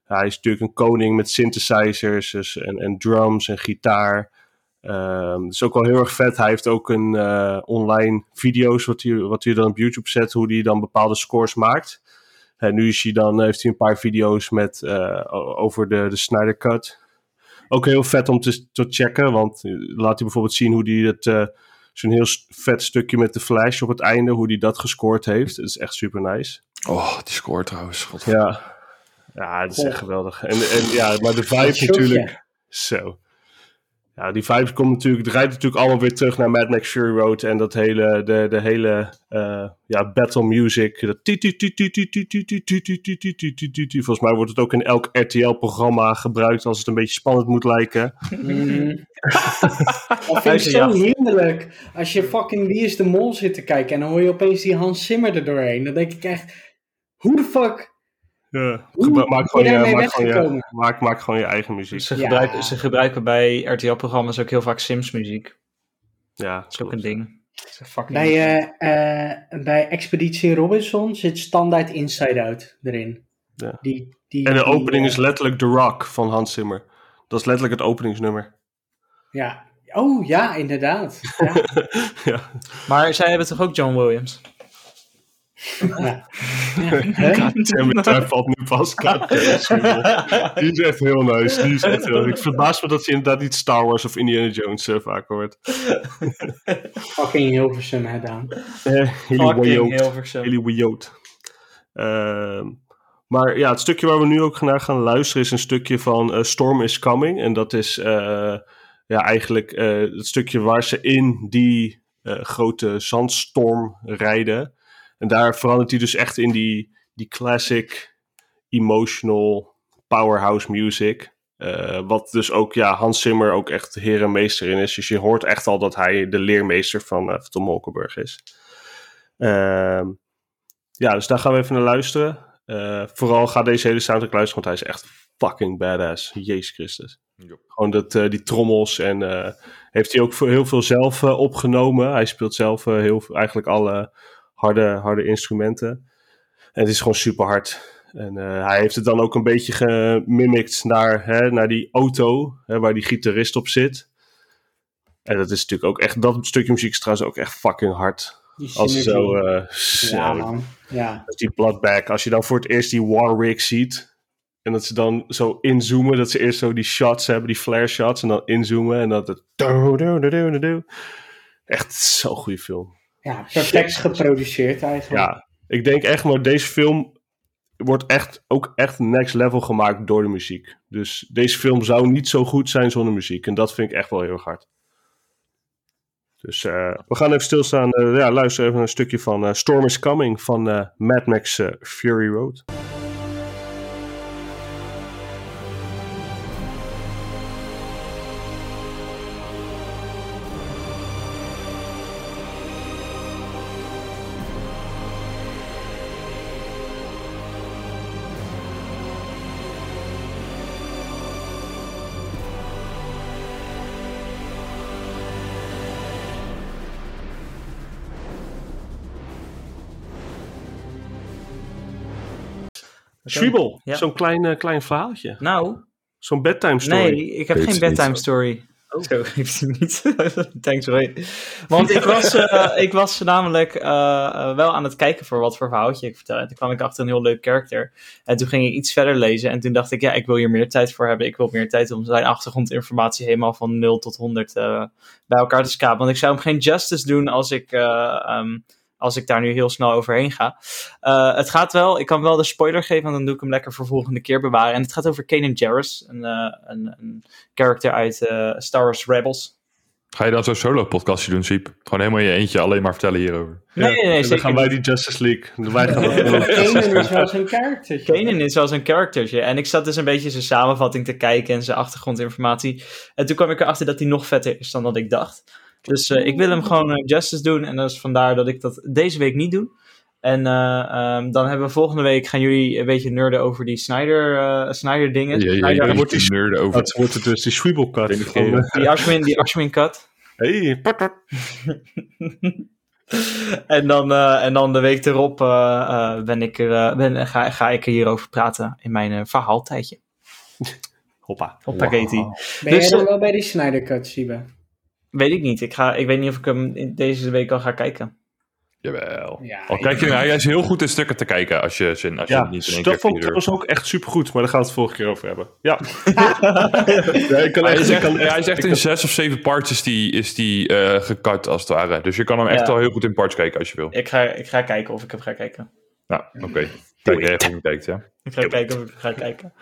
Hij is natuurlijk een koning met synthesizers dus, en, en drums en gitaar. Ehm dat is ook wel heel erg vet. Hij heeft ook een eh, online video's wat hij, wat hij dan op YouTube zet, hoe hij dan bepaalde scores maakt. En nu is hij dan, heeft hij een paar video's met, eh, over de, de Snyder Cut. Ook heel vet om te, te checken, want eh, laat hij bijvoorbeeld zien hoe hij het, eh, zo'n heel vet stukje met de flash op het einde, hoe hij dat gescoord heeft. Dat is echt super nice.
Oh, die score trouwens. God.
Ja, ja dat is echt geweldig. En, en ja, maar de vibe natuurlijk. Zo. Ja, die vibes komt natuurlijk, draait natuurlijk allemaal weer terug naar Mad Max Fury Road en dat hele, de, de hele uh, ja, battle music. Dat Volgens mij wordt het ook in elk RTL-programma gebruikt als het een beetje spannend moet lijken.
Mm. dat vind ik zo hinderlijk. Als je fucking Wie is de Mol zit te kijken en dan hoor je opeens die Hans Zimmer er doorheen. Dan denk ik echt, hoe de fuck
ja.
Hoe
maak, gewoon
je
maak, gewoon je,
weggekomen?
maak, maak gewoon je eigen muziek.
Ze,
Ja.
gebruiken, ze gebruiken bij RTL-programma's ook heel vaak Sims-muziek.
Ja,
Dat is ook een ding.
Bij, eh, eh, bij Expeditie Robinson zit standaard Inside Out erin.
Ja.
Die, die,
En de
die,
opening
eh,
is letterlijk The Rock van Hans Zimmer. Dat is letterlijk het openingsnummer.
Ja. Oh ja, inderdaad. Ja.
ja.
Maar zij hebben toch ook John Williams?
Ja.
Hij valt nu pas. Die is echt heel nice. Die is echt heel... Ik verbaas me dat je inderdaad niet Star Wars of Indiana Jones eh, vaak hoort.
Fucking Hilversum, hè, Daan.
Eh,
Fucking. Hilversum.
Hele. Ehm, maar ja, het stukje waar we nu ook naar gaan luisteren is een stukje van eh, Storm is Coming. En dat is eh, ja, eigenlijk eh, het stukje waar ze in die eh, grote zandstorm rijden. En daar verandert hij dus echt in die, die classic emotional powerhouse music. Eh, wat dus ook, ja, Hans Zimmer ook echt heer en meester in is. Dus je hoort echt al dat hij de leermeester van uh, Tom Holkenburg is. Ehm, ja, dus daar gaan we even naar luisteren. Uh, vooral ga deze hele soundtrack luisteren, want hij is echt fucking badass. Jezus Christus.
Jo.
Gewoon dat, die trommels en heeft hij ook heel veel zelf opgenomen. Hij speelt zelf heel, eigenlijk alle harde, harde instrumenten. En het is gewoon super hard. En uh, hij heeft het dan ook een beetje gemimikt naar, hè, naar die auto hè, waar die gitarist op zit. En dat is natuurlijk ook echt, dat stukje muziek is trouwens ook echt fucking hard. Als zo, uh, zo,
ja, man. Ja.
Als die als je dan voor het eerst die Warwick ziet. En dat ze dan zo inzoomen, dat ze eerst zo die shots hebben, die flare shots. En dan inzoomen en dat het. Echt zo'n goede film.
Ja, perfect geproduceerd eigenlijk.
Ja, ik denk echt maar deze film wordt echt ook echt next level gemaakt door de muziek. Dus deze film zou niet zo goed zijn zonder muziek. En dat vind ik echt wel heel hard. Dus uh, we gaan even stilstaan. Uh, ja, luister even een stukje van uh, Storm is Coming van Mad Max Fury Road. Shriebel,
Ja.
zo'n klein, eh, klein verhaaltje.
Nou,
Zo'n bedtime story.
nee, ik heb
Weet
geen
ze
bedtime
niet.
story. Zo, heeft hij niet. Thanks, Roy. Want ik was, eh, ik was namelijk eh, wel aan het kijken voor wat voor verhaaltje ik vertel. En toen kwam ik achter een heel leuk karakter. En toen ging ik iets verder lezen. En toen dacht ik, ja, ik wil hier meer tijd voor hebben. Ik wil meer tijd om zijn achtergrondinformatie helemaal van 0 tot 100 eh, bij elkaar te schapen. Want ik zou hem geen justice doen als ik, eh, ehm, als ik daar nu heel snel overheen ga. Eh, het gaat wel, ik kan wel de spoiler geven, want dan doe ik hem lekker voor volgende keer bewaren. En het gaat over Kanan Jarrus, een, eh, een, een character uit eh, Star Wars Rebels.
Ga je dan zo'n solo-podcastje doen, Siep? Gewoon helemaal in je eentje alleen maar vertellen hierover.
Ja,
Nee, nee, nee,
dan
zeker
gaan wij die Justice League. Wij gaan
Kanan is wel zijn karakter.
Kanan is wel zijn karaktertje. En ik zat dus een beetje zijn samenvatting te kijken en zijn achtergrondinformatie. En toen kwam ik erachter dat hij nog vetter is dan dat ik dacht. Dus eh, ik wil hem gewoon eh, justice doen. En dat is vandaar dat ik dat deze week niet doe. En eh, ehm, dan hebben we volgende week, gaan jullie een beetje nerden over die Snyder, eh, Snyder dingen.
Je,
Snyder-
je
wordt
wordt
die
die nerd over.
Dat wordt het dus die Shriebel cut.
Die Ashwin, die Ashwin cut.
hey,
en, dan, eh, en dan de week erop eh, eh, ben ik er, ben, ga, ga ik er hierover praten in mijn verhaaltijdje.
Hoppa.
Op Spaghetti.
Ben
Dus,
jij dan wel bij die Snyder Cut, Siebe?
Weet ik niet. Ik, ga, ik weet niet of ik hem deze week al ga kijken.
Jawel.
Ja,
Al kijk je, hij hij is heel goed in stukken te kijken als je, zin- als je
Ja,
niet in één
dat
keer
vond trouwens ook echt supergoed. Maar daar gaan we het volgende keer over hebben. Ja.
Hij is echt,
kan
ja, hij is echt
ik
in zes of zeven parts is die, is die eh, gecut als het ware. Dus je kan hem echt wel heel goed in parts kijken als je wil.
Ik ga, ik ga kijken of ik hem ga kijken.
Nou, oké. Kijk, jij even kijkt, ja.
Ik ga kijken of ik hem ga kijken.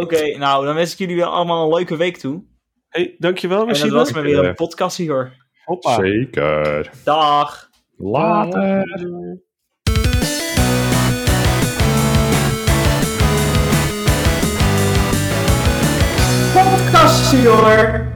Oké, nou dan wens ik jullie allemaal een leuke week toe.
Hey, dankjewel.
En dat
Misschien
was me weer een podcast hier.
Hoppa.
Zeker.
Dag!
Later.
Podcast, hoor.